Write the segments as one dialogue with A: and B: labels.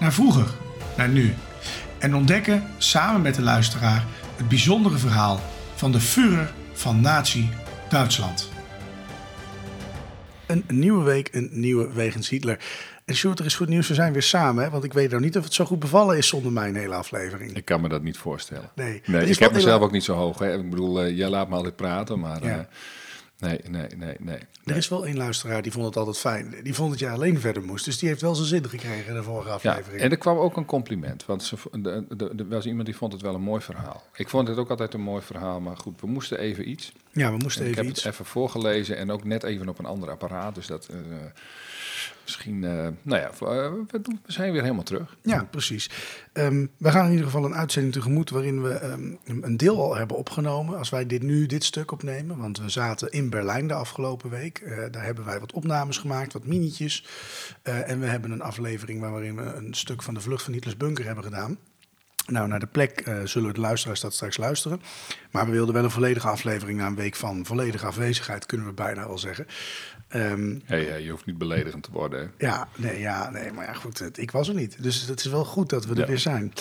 A: naar vroeger, naar nu. En ontdekken samen met de luisteraar het bijzondere verhaal van de Führer van Nazi-Duitsland. Een nieuwe week, een nieuwe Wegens Hitler. En Sjoerd, er is goed nieuws, we zijn weer samen. Hè? Want ik weet nou niet of het zo goed bevallen is zonder mijn hele aflevering.
B: Ik kan me dat niet voorstellen.
A: Nee.
B: nee ik heb mezelf ook niet zo hoog. Hè. Ik bedoel, eh, jij laat me altijd praten, maar
A: Ja.
B: eh, nee, nee, nee, nee.
A: Er is wel één luisteraar die vond het altijd fijn. Die vond dat jij alleen verder moest. Dus die heeft wel zijn zin gekregen in de vorige
B: Ja,
A: aflevering.
B: en er kwam ook een compliment. Want ze, de- was iemand die vond het wel een mooi verhaal. Ik vond het ook altijd een mooi verhaal, maar goed, we moesten even iets.
A: ja, we moesten
B: ik
A: even
B: heb
A: iets.
B: het even voorgelezen en ook net even op een ander apparaat. Dus dat eh, misschien, eh, nou ja, eh, we, zijn weer helemaal terug.
A: Ja, precies. Ehm, we gaan in ieder geval een uitzending tegemoet waarin we ehm, een deel al hebben opgenomen. Als wij dit nu, dit stuk opnemen. Want we zaten in Berlijn de afgelopen week. Eh, daar hebben wij wat opnames gemaakt, wat minietjes. En we hebben een aflevering waarin we een stuk van de vlucht van Hitlers bunker hebben gedaan. Nou, naar de plek zullen de luisteraars dat straks luisteren. Maar we wilden wel een volledige aflevering na een week van volledige afwezigheid, kunnen we bijna wel zeggen.
B: Hey, hey, je hoeft niet beledigend te worden. hè.
A: ja, nee, ja, nee, maar ja, goed, het- ik was er niet. Dus het is wel goed dat we er weer zijn.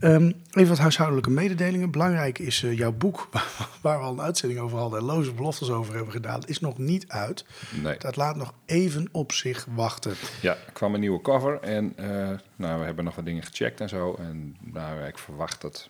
A: Ehm, even wat huishoudelijke mededelingen. Belangrijk is eh, jouw boek, waar we al een uitzending over hadden... en loze beloftes over hebben gedaan, is nog niet uit.
B: Nee.
A: Dat laat nog even op zich wachten.
B: Ja, er kwam een nieuwe cover en eh, nou, we hebben nog wat dingen gecheckt en zo. En nou, ik verwacht dat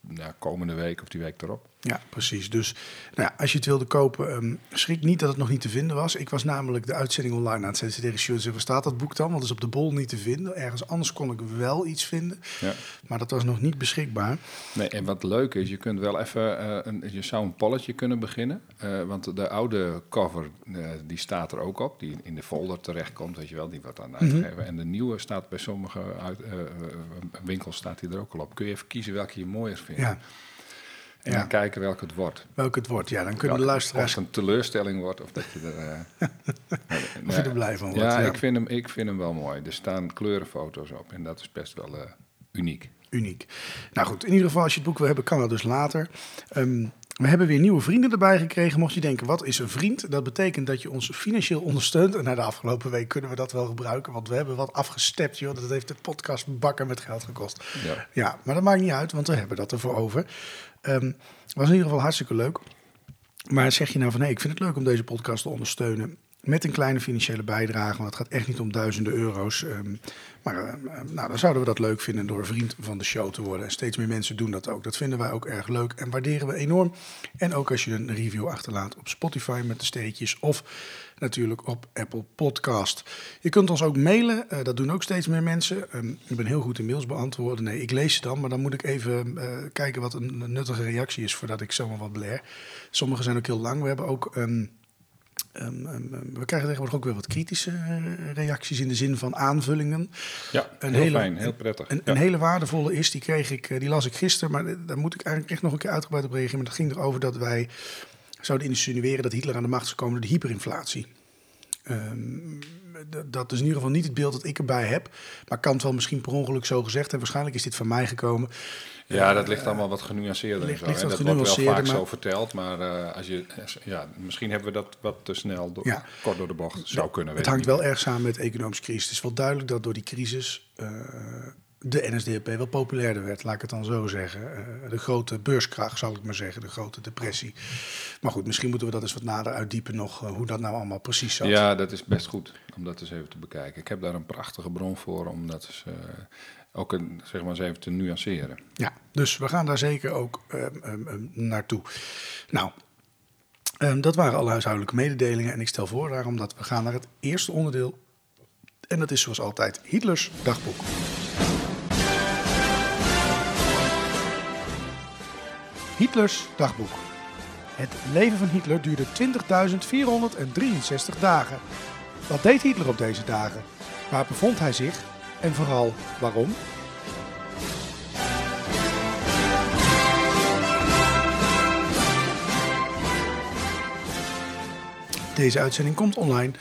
B: nou, komende week of die week erop.
A: Ja, precies. Dus nou ja, als je het wilde kopen, ehm, schrik niet dat het nog niet te vinden was. Ik was namelijk de uitzending online aan het zetten tegen Sjoerd. Waar staat dat boek dan? Want het is op de bol niet te vinden. Ergens anders kon ik wel iets vinden.
B: Ja.
A: Maar dat was nog niet beschikbaar.
B: Nee, en wat leuk is, je kunt wel even, eh, een, je zou een polletje kunnen beginnen. Eh, want de oude cover, eh, die staat er ook op, die in de folder terechtkomt, weet je wel, die wordt dan uitgegeven. En de nieuwe staat bij sommige uit, winkels staat die er ook al op. Kun je even kiezen welke je mooier vindt.
A: Ja,
B: En
A: ja.
B: dan kijken welke het wordt.
A: welke het wordt. Ja, dan kunnen de luisteraars
B: Of het een teleurstelling wordt, of dat je er... eh,
A: Of je er blij van wordt,
B: Ja,
A: ja.
B: Ik, vind hem, ik vind hem wel mooi. Er staan kleurenfoto's op en dat is best wel eh, uniek.
A: uniek. Nou goed, in ieder geval als je het boek wil hebben, kan dat dus later. Ehm, we hebben weer nieuwe vrienden erbij gekregen. Mocht je denken, wat is een vriend? Dat betekent dat je ons financieel ondersteunt. En na de afgelopen week kunnen we dat wel gebruiken. Want we hebben wat afgestept, joh. Dat heeft de podcast bakken met geld gekost.
B: Ja.
A: Ja, maar dat maakt niet uit, want we hebben dat ervoor over. Ehm was in ieder geval hartstikke leuk. Maar zeg je nou van, hé, ik vind het leuk om deze podcast te ondersteunen... met een kleine financiële bijdrage, want het gaat echt niet om duizenden euro's. ehm, maar eh, eh, nou, dan zouden we dat leuk vinden door vriend van de show te worden. En steeds meer mensen doen dat ook. Dat vinden wij ook erg leuk en waarderen we enorm. En ook als je een review achterlaat op Spotify met de sterretjes... of natuurlijk op Apple Podcast. Je kunt ons ook mailen, eh, dat doen ook steeds meer mensen. Ehm, ik ben heel goed in mails beantwoorden. Nee, ik lees ze dan, maar dan moet ik even kijken wat een, een nuttige reactie is... voordat ik zomaar wat blair. Sommige zijn ook heel lang. We hebben ook... ehm, ehm, ehm, ehm, we krijgen tegenwoordig ook weer wat kritische eh, reacties in de zin van aanvullingen.
B: Ja,
A: Een
B: heel
A: hele-
B: fijn, heel prettig.
A: Een,
B: Ja.
A: een hele waardevolle is, die kreeg ik, eh, die las ik gisteren, maar daar moet ik eigenlijk echt nog een keer uitgebreid op reageren. Maar dat ging erover dat wij zouden insinueren dat Hitler aan de macht zou komen door de hyperinflatie. Dat is in ieder geval niet het beeld dat ik erbij heb. Maar kan het wel misschien per ongeluk zo gezegd hebben. Waarschijnlijk is dit van mij gekomen.
B: Ja, dat ligt allemaal wat genuanceerder. en zo,
A: ligt
B: dat wordt wel vaak
A: maar-
B: zo verteld, maar eh, als je, ja, misschien hebben we dat wat te snel, door,
A: Ja.
B: kort door de bocht, zou kunnen.
A: Het hangt wel erg samen met de economische crisis. Het is wel duidelijk dat door die crisis eh, de NSDAP wel populairder werd, laat ik het dan zo zeggen. Eh, de grote beurskracht, zal ik maar zeggen, de grote depressie. Maar goed, misschien moeten we dat eens wat nader uitdiepen nog, eh, hoe dat nou allemaal precies zat.
B: Ja, dat is best goed om dat eens even te bekijken. Ik heb daar een prachtige bron voor om dat eens, eh, ook een, zeg maar eens even te nuanceren.
A: Ja, dus we gaan daar zeker ook ehm, ehm, ehm, naartoe. Nou, dat waren alle huishoudelijke mededelingen. En ik stel voor daarom dat we gaan naar het eerste onderdeel. En dat is zoals altijd Hitlers dagboek. Hitlers dagboek. Het leven van Hitler duurde 20.463 dagen. Wat deed Hitler op deze dagen? Waar bevond hij zich? En vooral waarom? Deze uitzending komt online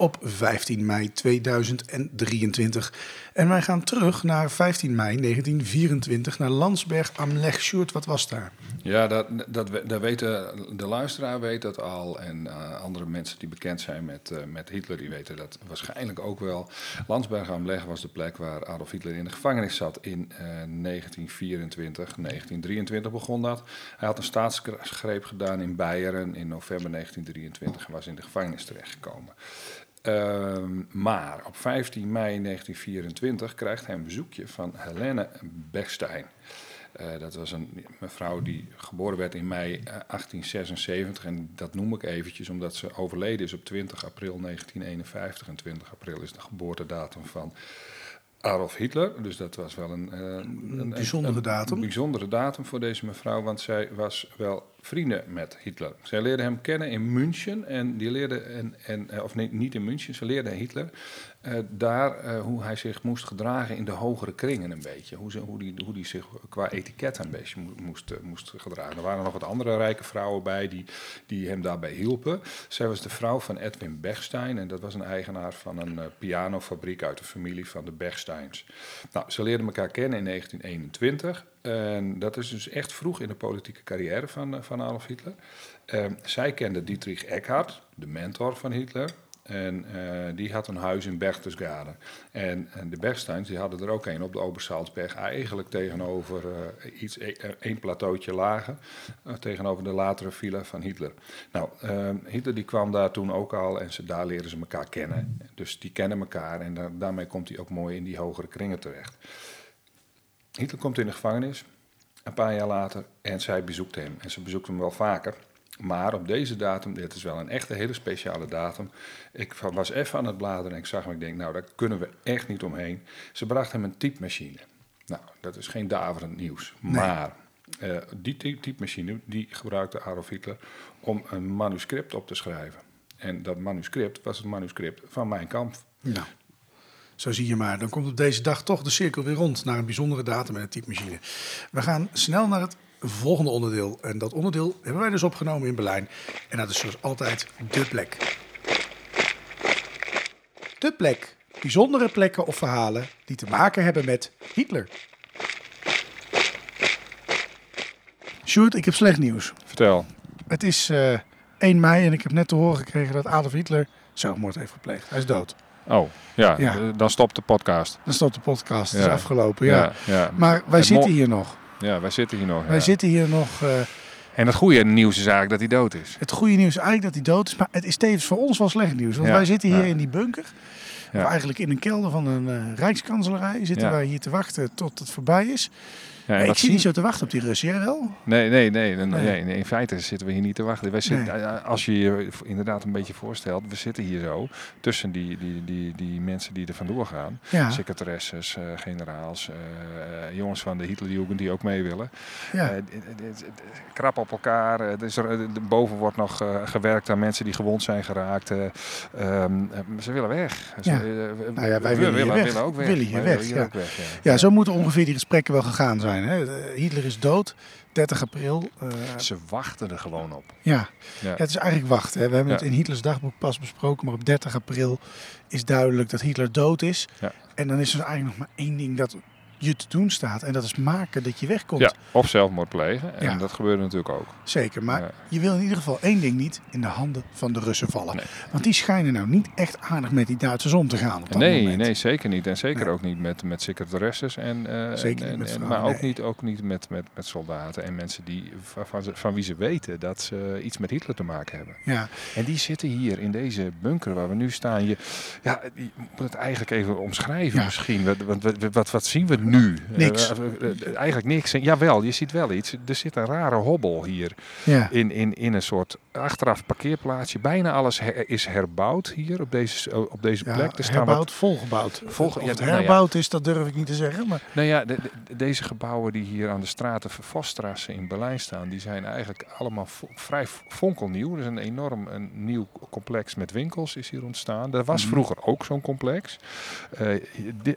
A: op 15 mei 2023. En wij gaan terug naar 15 mei 1924 naar Landsberg am Lech. Wat was daar?
B: Ja, dat, dat, dat weten, de luisteraar weet dat al. En eh, andere mensen die bekend zijn met, eh, met Hitler, die weten dat waarschijnlijk ook wel. Landsberg am Lech was de plek waar Adolf Hitler in de gevangenis zat in eh, 1924. 1923 begon dat. Hij had een staatsgreep gedaan in Beieren in november 1923 en was in de gevangenis terechtgekomen. Ehm, maar op 15 mei 1924 krijgt hij een bezoekje van Helene Bechstein. Eh, dat was een mevrouw die geboren werd in mei eh, 1876. En dat noem ik eventjes omdat ze overleden is op 20 april 1951. En 20 april is de geboortedatum van Adolf Hitler. Dus dat was wel een, eh, een,
A: bijzondere datum.
B: Een bijzondere datum voor deze mevrouw, want zij was wel vrienden met Hitler. Zij leerde hem kennen in München en die leerde, en, en, eh, of niet in München, ze leerde Hitler eh, daar eh, hoe hij zich moest gedragen in de hogere kringen een beetje. Hoe, ze, hoe, die, hoe die zich qua etiket een beetje mo- moest, moest gedragen. Er waren nog wat andere rijke vrouwen bij die, die hem daarbij hielpen. Zij was de vrouw van Edwin Bechstein en dat was een eigenaar van een pianofabriek uit de familie van de Bechsteins. Nou, ze leerden elkaar kennen in 1921. En dat is dus echt vroeg in de politieke carrière van, eh, van Adolf Hitler. Ehm, zij kende Dietrich Eckart, de mentor van Hitler. En eh, die had een huis in Berchtesgaden. En, en de Bechsteins die hadden er ook een op de Obersalzberg. Eigenlijk tegenover eh, iets, één plateautje lager. tegenover de latere villa van Hitler. Nou, ehm, Hitler die kwam daar toen ook al. En ze, daar leren ze elkaar kennen. Dus die kennen elkaar. En da- daarmee komt hij ook mooi in die hogere kringen terecht. Hitler komt in de gevangenis, een paar jaar later, en zij bezoekt hem. En ze bezoekt hem wel vaker. Maar op deze datum, dit is wel een echte hele speciale datum. Ik was even aan het bladeren en ik zag hem, ik denk, nou, daar kunnen we echt niet omheen. Ze bracht hem een typemachine. Nou, dat is geen daverend nieuws. Maar eh, die ty- typemachine, die gebruikte Adolf Hitler om een manuscript op te schrijven. En dat manuscript was het manuscript van Mijn Kamp.
A: Nou, zo zie je maar. Dan komt op deze dag toch de cirkel weer rond naar een bijzondere datum en een typemachine. We gaan snel naar het volgende onderdeel. En dat onderdeel hebben wij dus opgenomen in Berlijn. En dat is zoals altijd de plek. De plek. Bijzondere plekken of verhalen die te maken hebben met Hitler. Sjoerd, ik heb slecht nieuws.
B: Vertel.
A: Het is eh 1 mei en ik heb net te horen gekregen dat Adolf Hitler zelfmoord heeft gepleegd. Hij is dood.
B: Oh, ja,
A: Ja.
B: eh, dan stopt de podcast.
A: Dan stopt de podcast. Het is afgelopen. Ja. Maar wij zitten hier nog.
B: Ja, wij zitten hier nog.
A: Wij zitten hier nog. eh,
B: En het goede nieuws is eigenlijk dat hij dood is.
A: het goede nieuws is eigenlijk dat hij dood is. Maar het is tevens voor ons wel slecht nieuws. Want wij zitten hier in die bunker. Of eigenlijk in een kelder van een eh, rijkskanselarij. Zitten wij hier te wachten tot het voorbij is.
B: Ja,
A: ik zie niet zo te wachten op die Russen. Jij wel?
B: Nee, nee, nee, nee,
A: Nee.
B: In feite zitten we hier niet te wachten. Wij zitten, eh, Als je je inderdaad een beetje voorstelt, we zitten hier zo tussen die, die, die, die mensen die er vandoor gaan.
A: Ja.
B: Secretaresses, eh, generaals, eh, jongens van de Hitlerjugend die ook mee willen.
A: ja.
B: Krap op elkaar. dus er, boven wordt nog gewerkt aan mensen die gewond zijn geraakt. eh, ehm, eh, ze willen weg.
A: Ja. Nou ja, wij
B: we
A: willen hier weg.
B: willen ook weg.
A: Willen hier weg, ja.
B: ook weg, ja,
A: zo moeten ongeveer die gesprekken wel gegaan zijn. Hè? Eh, Hitler is dood. 30 april. eh,
B: Ze wachten er gewoon op.
A: ja.
B: Ja.
A: Ja, het is eigenlijk wachten. Hè. We hebben
B: Ja.
A: het in Hitlers dagboek pas besproken, maar op 30 april is duidelijk dat Hitler dood is.
B: Ja.
A: En dan is er eigenlijk nog maar één ding dat je te doen staat. En dat is maken dat je wegkomt.
B: Ja, of zelfmoord plegen. En
A: Ja.
B: dat gebeurde natuurlijk ook.
A: Zeker, maar
B: Ja.
A: je wil in ieder geval één ding niet in de handen van de Russen vallen.
B: Nee.
A: Want die schijnen nou niet echt aardig met die Duitsers om te gaan op dat
B: Nee,
A: moment.
B: nee, zeker niet. En zeker
A: Nee.
B: ook niet met, met secretaresses. En,
A: Zeker
B: en,
A: niet met
B: en-
A: vrouwen,
B: maar ook
A: nee.
B: niet, ook niet met, met, met soldaten en mensen die, van, van, wie ze weten dat ze iets met Hitler te maken hebben.
A: Ja,
B: En die zitten hier in deze bunker waar we nu staan. Je, ja, je moet het eigenlijk even omschrijven misschien. Wat, wat, wat, wat, wat zien we nu?
A: Niks.
B: Eh, eh, eh, eigenlijk niks. Jawel, je ziet wel iets. Er zit een rare hobbel hier
A: ja.
B: in, in, in een soort achteraf parkeerplaatsje. Bijna alles her- is herbouwd hier op deze, op deze
A: ja
B: plek. Er staan wat
A: herbouwd, volgebouwd.
B: Volge-
A: of
B: ja,
A: het
B: nou
A: herbouwd is, dat durf ik niet te zeggen. Maar
B: Nou ja, de- de- deze gebouwen die hier aan de straten Vosstrasse in Berlijn staan, die zijn eigenlijk allemaal vrij fonkelnieuw. Er is een enorm een nieuw complex met winkels is hier ontstaan. Er was
A: Mhm.
B: vroeger ook zo'n complex.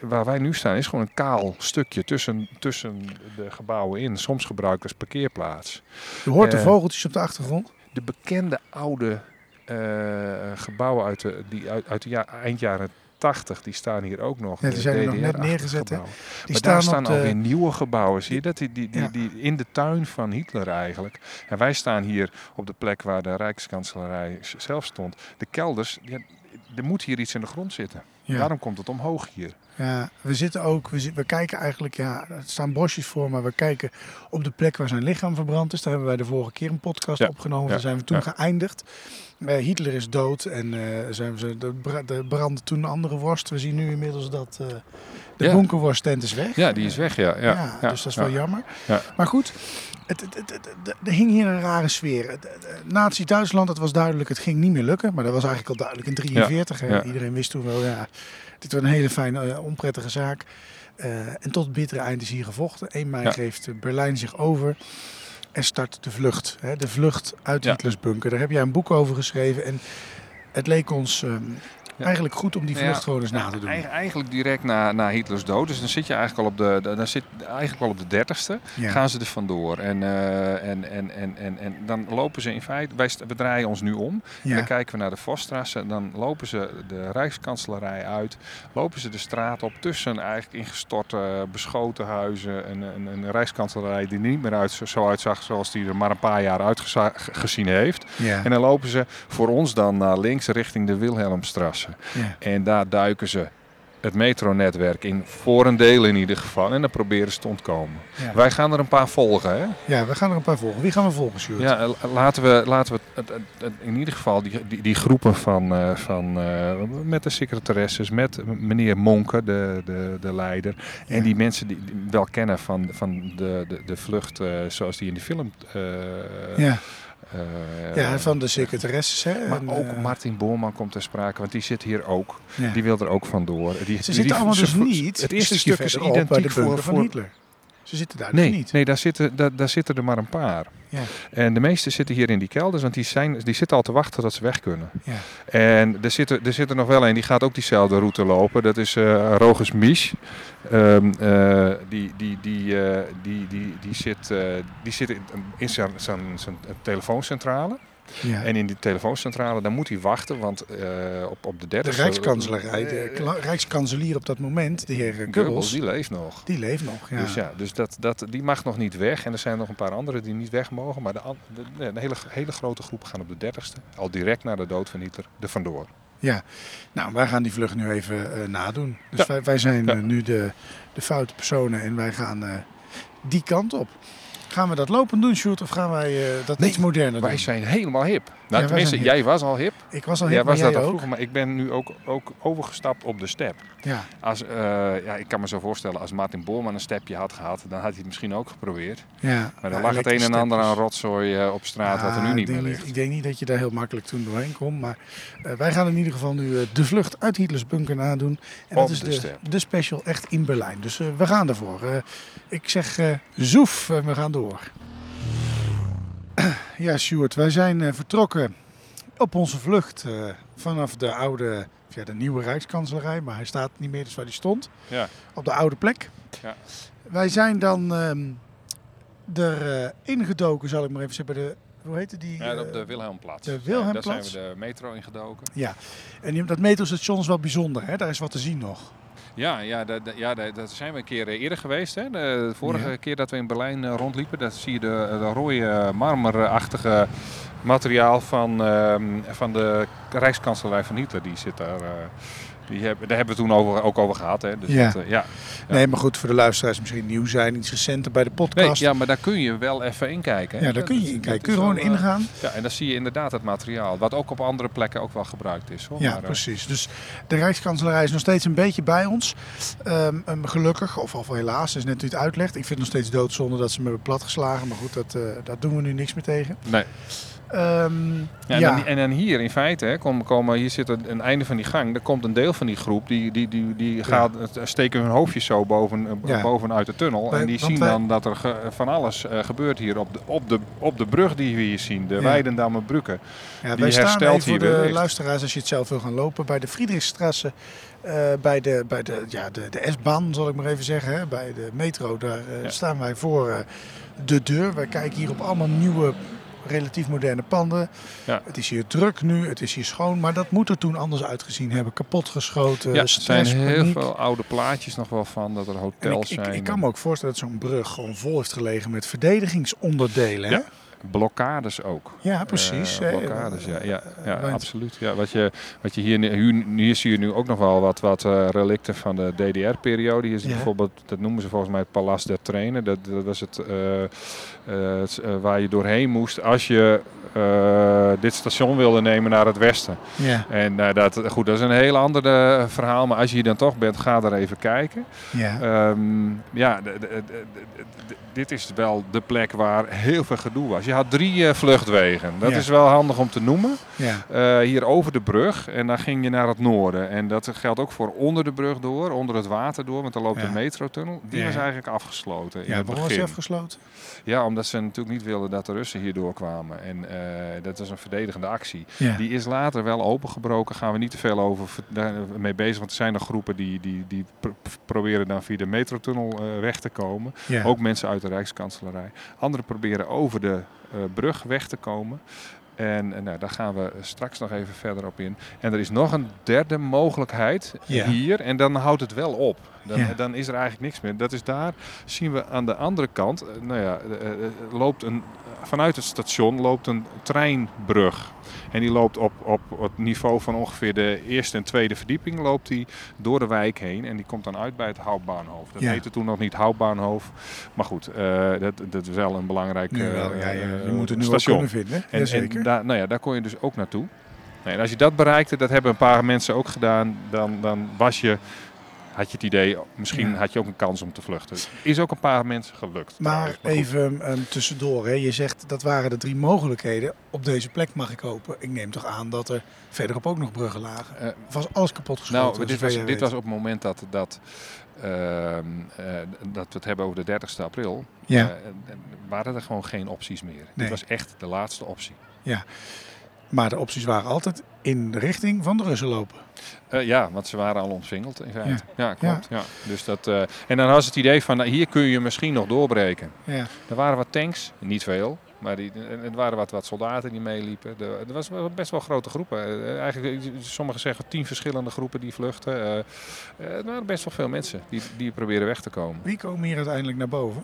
B: Waar wij nu staan is gewoon een kaal stukje tussen, tussen de gebouwen in, soms gebruikt als parkeerplaats.
A: je hoort de
B: Eh,
A: vogeltjes op de achtergrond.
B: De bekende oude eh, gebouwen uit de, die uit, uit de ja, eind jaren 80, die staan hier ook nog.
A: Ja, die zijn er nog net neergezet, hè? Die
B: maar daar staan
A: op de-
B: alweer nieuwe gebouwen. Zie je dat? Die, die, die,
A: Ja.
B: die in de tuin van Hitler eigenlijk. En wij staan hier op de plek waar de Rijkskanselarij zelf stond. De kelders, ja, er moet hier iets in de grond zitten.
A: Ja.
B: Daarom komt het omhoog hier.
A: Ja, we zitten ook, we, kijken eigenlijk, ja, er staan bosjes voor, maar we kijken op de plek waar zijn lichaam verbrand is. Daar hebben wij de vorige keer een podcast
B: Ja,
A: opgenomen. Daar zijn we toen geëindigd. Eh, Hitler is dood en eh zijn ze, de, de brandde toen een andere worst. We zien nu inmiddels dat eh, de
B: Ja.
A: bunkerworsttent is weg.
B: Ja, die is weg, ja. Ja,
A: dus dat is wel jammer.
B: Ja.
A: Maar goed, het, het, het, het- het- er hing hier een rare sfeer. Nazi-Duitsland, het was duidelijk, het ging niet meer lukken. Maar dat was eigenlijk al duidelijk in 1943. hè.
B: ja.
A: Iedereen wist toen wel, ja, dit was een hele fijne, eh, onprettige zaak. Eh, en tot het bittere eind is hier gevochten. 1 mei
B: Ja.
A: geeft eh, Berlijn zich over en start de vlucht. Hè, de vlucht uit. Hitlers bunker. Daar heb jij een boek over geschreven. En het leek ons ehm,
B: Ja.
A: eigenlijk goed om die vlucht
B: ja,
A: gewoon eens na te doen.
B: Eigen- Eigenlijk direct na, na Hitlers dood. Dus dan zit je eigenlijk al op de, dan zit eigenlijk al op de dertigste. Gaan ze er vandoor. En, eh, en, en, en, en, en dan lopen ze in feite, wij we draaien ons nu om. En dan kijken we naar de Vosstrasse. Dan lopen ze de Rijkskanselarij uit. Lopen ze de straat op tussen eigenlijk ingestorte, beschoten huizen. Een, een, een Rijkskanselarij die niet meer uit, zo uitzag zoals die er maar een paar jaar uitgezien heeft.
A: Ja.
B: En dan lopen ze voor ons dan naar links richting de Wilhelmstrasse.
A: Ja.
B: En daar duiken ze het metronetwerk in, voor een deel in ieder geval. En dan proberen ze te ontkomen.
A: Ja.
B: Wij gaan er een paar volgen, hè?
A: ja, we gaan er een paar volgen. Wie gaan we volgen, Sjoerd?
B: Ja, eh, laten we, laten we in ieder geval die, die, die groepen van, eh, van eh, met de secretaresses, met meneer Monke, de, de, de leider.
A: Ja.
B: En die mensen die, die wel kennen van, van de, de, de vlucht zoals die in de film.
A: Ja.
B: Eh,
A: Ja, van de secretaresses. Hè?
B: maar
A: En,
B: ook
A: eh,
B: Martin Boorman komt ter sprake, want die zit hier ook.
A: ja.
B: Die wil er ook vandoor. Die,
A: Ze
B: die-
A: zitten
B: die-
A: allemaal dus niet
B: Het eerste stuk is identiek voor, voor
A: Hitler. Ze zitten daar dus
B: Nee,
A: niet.
B: nee daar, zitten, daar, daar zitten er maar een paar.
A: Ja.
B: En de meeste zitten hier in die kelders, want die, zijn, die zitten al te wachten tot ze weg kunnen.
A: Ja.
B: En er zit er, er zit er nog wel een, die gaat ook diezelfde route lopen. Dat is eh Rogus Mies. Ehm, eh, die, die, die, eh, die, die, die, zit, die zit in, in zijn, zijn, zijn telefooncentrale.
A: Ja.
B: En in die telefooncentrale, daar moet hij wachten, want eh, op, op de
A: de
B: derde...
A: Rijkskanselarij, de kla- Rijkskanselier op dat moment, de heer
B: Goebbels,
A: Goebbels, die,
B: die leeft nog.
A: leeft nog. Ja.
B: Dus ja, dus dat, dat, die mag nog niet weg. En er zijn nog een paar anderen die niet weg mogen. Maar de, de, de hele, hele grote groep gaan op de dertigste. Al direct na de dood van Hitler er vandoor.
A: Ja, nou, wij gaan die vlucht nu even eh, nadoen. Dus
B: Ja.
A: wij, wij zijn
B: Ja.
A: eh, nu de, de foute personen en wij gaan eh, die kant op. Gaan we dat lopen doen, Sjoerd, of gaan wij eh, dat
B: Nee,
A: iets moderner
B: Wij
A: doen?
B: zijn helemaal hip. Nou, tenminste,
A: hip.
B: jij was al hip.
A: Ik was al
B: Jij
A: heel
B: was
A: maar
B: dat
A: jij
B: al vroeger. Maar ik ben nu ook, ook overgestapt op de step.
A: Ja,
B: Als, eh, ja, ik kan me zo voorstellen, als Martin Boorman een stepje had gehad, dan had hij het misschien ook geprobeerd.
A: ja.
B: Maar
A: Ja,
B: lag het een en ander aan rotzooi eh, op straat, wat er nu niet
A: ik
B: meer ligt.
A: Ik denk niet dat je daar heel makkelijk toen doorheen komt. Maar eh, wij gaan in ieder geval nu de vlucht uit Hitlers bunker nadoen. En dat is
B: de
A: de, de special echt in Berlijn. Dus we gaan ervoor. Ik zeg zoef, we gaan door. Ja, Stuart, wij zijn eh, vertrokken op onze vlucht eh, vanaf de oude, ja, de nieuwe Rijkskanselarij. Maar hij staat niet meer dus waar hij stond.
B: Ja.
A: Op de oude plek.
B: Ja.
A: Wij zijn dan ehm er eh, ingedoken, zal ik maar even zeggen, bij de, hoe heette die?
B: Ja, op de Wilhelmplatz.
A: de
B: Ja,
A: Wilhelmplatz?
B: daar zijn we de metro ingedoken.
A: Ja, en dat metrostation is wel bijzonder, hè? daar is wat te zien nog.
B: Ja, ja, da- da- ja da- daar zijn we een keer eh, eerder geweest. Hè? De, vorige
A: Ja.
B: keer dat we in Berlijn eh, rondliepen, daar zie je de, de rode marmerachtige materiaal van, ehm, van de Rijkskanselarij van Hitler. Die zit daar. Die hebben, daar hebben we toen over, ook over gehad. Hè? Dus
A: Ja.
B: dat, eh, ja. Ja.
A: Nee, maar goed, voor de luisteraars misschien nieuw zijn, iets recenter bij de
B: Nee,
A: podcast.
B: ja, maar daar kun je wel even in kijken. hè.
A: Ja, daar kun je
B: dat-
A: in
B: dat
A: kijken.
B: is
A: Kun je gewoon
B: wel, eh,
A: ingaan.
B: Ja, en dan zie je inderdaad het materiaal, wat ook op andere plekken ook wel gebruikt is. Hoor.
A: Ja,
B: Maar, eh,
A: precies. Dus de Rijkskanselarij is nog steeds een beetje bij ons. Ehm, ehm, gelukkig, of al helaas, is net u het uitlegt. Ik vind het nog steeds doodzonde dat ze me hebben platgeslagen. Maar goed, dat, daar doen we nu niks meer tegen.
B: nee.
A: Ehm,
B: Ja,
A: ja,
B: en, Dan, en dan hier in feite, hè, komen, komen, hier zit een, een einde van die gang. Er komt een deel van die groep, die, die, die, die gaat, steken hun hoofdjes zo boven, eh, bovenuit de tunnel. En die zien
A: wij-
B: dan dat er ge- van alles eh, gebeurt hier op de, op, de, op de brug die we hier zien. De
A: Ja.
B: Weidendammer Brugge.
A: ja,
B: die herstelt
A: voor
B: hier
A: de luisteraars als je het zelf wil gaan lopen. Bij de Friedrichstrasse, eh, bij, de, bij de, ja, de, de S-baan zal ik maar even zeggen. Hè, bij de metro, daar staan wij voor de deur. Wij kijken hier op allemaal nieuwe, relatief moderne panden.
B: Ja.
A: Het is hier druk nu, het is hier schoon. Maar dat moet er toen anders uitgezien hebben. Kapotgeschoten,
B: ja, er zijn heel
A: paniek.
B: veel oude plaatjes nog wel van, dat er hotels
A: ik, ik,
B: zijn.
A: ik kan me ook voorstellen dat zo'n brug gewoon vol heeft gelegen met verdedigingsonderdelen. Hè?
B: Blokkades ook.
A: Ja, precies.
B: Eh, blokkades, ja, ja, ja absoluut. Ja, wat je, wat je hier, hier, zie je nu ook nog wel wat, wat eh, relicten van de DDR-periode. Hier is bijvoorbeeld, dat noemen ze volgens mij het Palas der Trainen. Dat, dat was het, eh, waar je doorheen moest als je dit station wilde nemen naar het westen.
A: Ja,
B: En dat, goed, dat is een heel ander verhaal. Maar als je hier dan toch bent, ga daar even kijken.
A: ja.
B: Ehm, ja, dit is wel de plek waar heel veel gedoe was. Je had drie eh, vluchtwegen. Dat
A: Ja.
B: is wel handig om te noemen.
A: ja.
B: Eh, hier over de brug en dan ging je naar het noorden. En dat geldt ook voor onder de brug door, onder het water door, want dan loopt
A: Ja.
B: de metrotunnel. Die was eigenlijk afgesloten in
A: ja waarom was afgesloten?
B: Ja, omdat ze natuurlijk niet wilden dat de Russen hier doorkwamen. En eh, dat was een verdedigende actie. Die is later wel opengebroken. Gaan we niet te veel over mee bezig. Want er zijn nog groepen die, die, die pr- proberen dan via de metrotunnel weg te komen. Ook mensen uit de Rijkskanselarij. Anderen proberen over de eh, brug weg te komen. En, en nou, daar gaan we straks nog even verder op in. En er is nog een derde mogelijkheid
A: Ja.
B: hier. En dan houdt het wel op. Dan,
A: Ja.
B: dan is er eigenlijk niks meer. Dat is daar, zien we aan de andere kant. eh, Nou ja, eh, eh, loopt een, vanuit het station loopt een treinbrug. En die loopt op, op het niveau van ongeveer de eerste en tweede verdieping. Loopt die door de wijk heen. En die komt dan uit bij het Houtbaanhoofd. Dat
A: Ja.
B: heette toen nog niet Houtbaanhoofd. Maar goed, dat, dat is wel een belangrijk
A: wel, ja. Je moet het nu
B: station.
A: kunnen vinden.
B: En, daar, nou ja, daar kon je dus ook naartoe. Nee, en als je dat bereikte, dat hebben een paar mensen ook gedaan, dan, dan was je, had je het idee, misschien
A: Ja.
B: had je ook een kans om te vluchten. Is ook een paar mensen gelukt.
A: maar
B: trouwens,
A: even ehm, tussendoor. Hè. Je zegt dat waren de drie mogelijkheden. Op deze plek mag ik hopen. Ik neem toch aan dat er verderop ook nog bruggen lagen.
B: Eh,
A: Of was alles kapot geschoten?
B: nou, dit, was, dit was op het moment dat, dat, ehm, eh, dat we het hebben over de 30ste april.
A: Ja.
B: eh, waren er gewoon geen opties meer.
A: Nee.
B: Dit was echt de laatste optie.
A: Maar de opties waren altijd in de richting van de Russen lopen.
B: Eh, ja, want ze waren al omsingeld in feite. Ja, klopt. Ja. Dus dat, eh, en dan was het idee van, nou, hier kun je misschien nog doorbreken.
A: Ja.
B: Er waren wat tanks, niet veel. Maar die, en er waren wat, wat soldaten die meeliepen. Er, er was best wel grote groepen. Eh, Eigenlijk, eh, sommigen zeggen tien verschillende groepen die vluchten. Eh, eh, er waren best wel veel mensen die, die proberen weg te komen.
A: Wie komen hier uiteindelijk naar boven?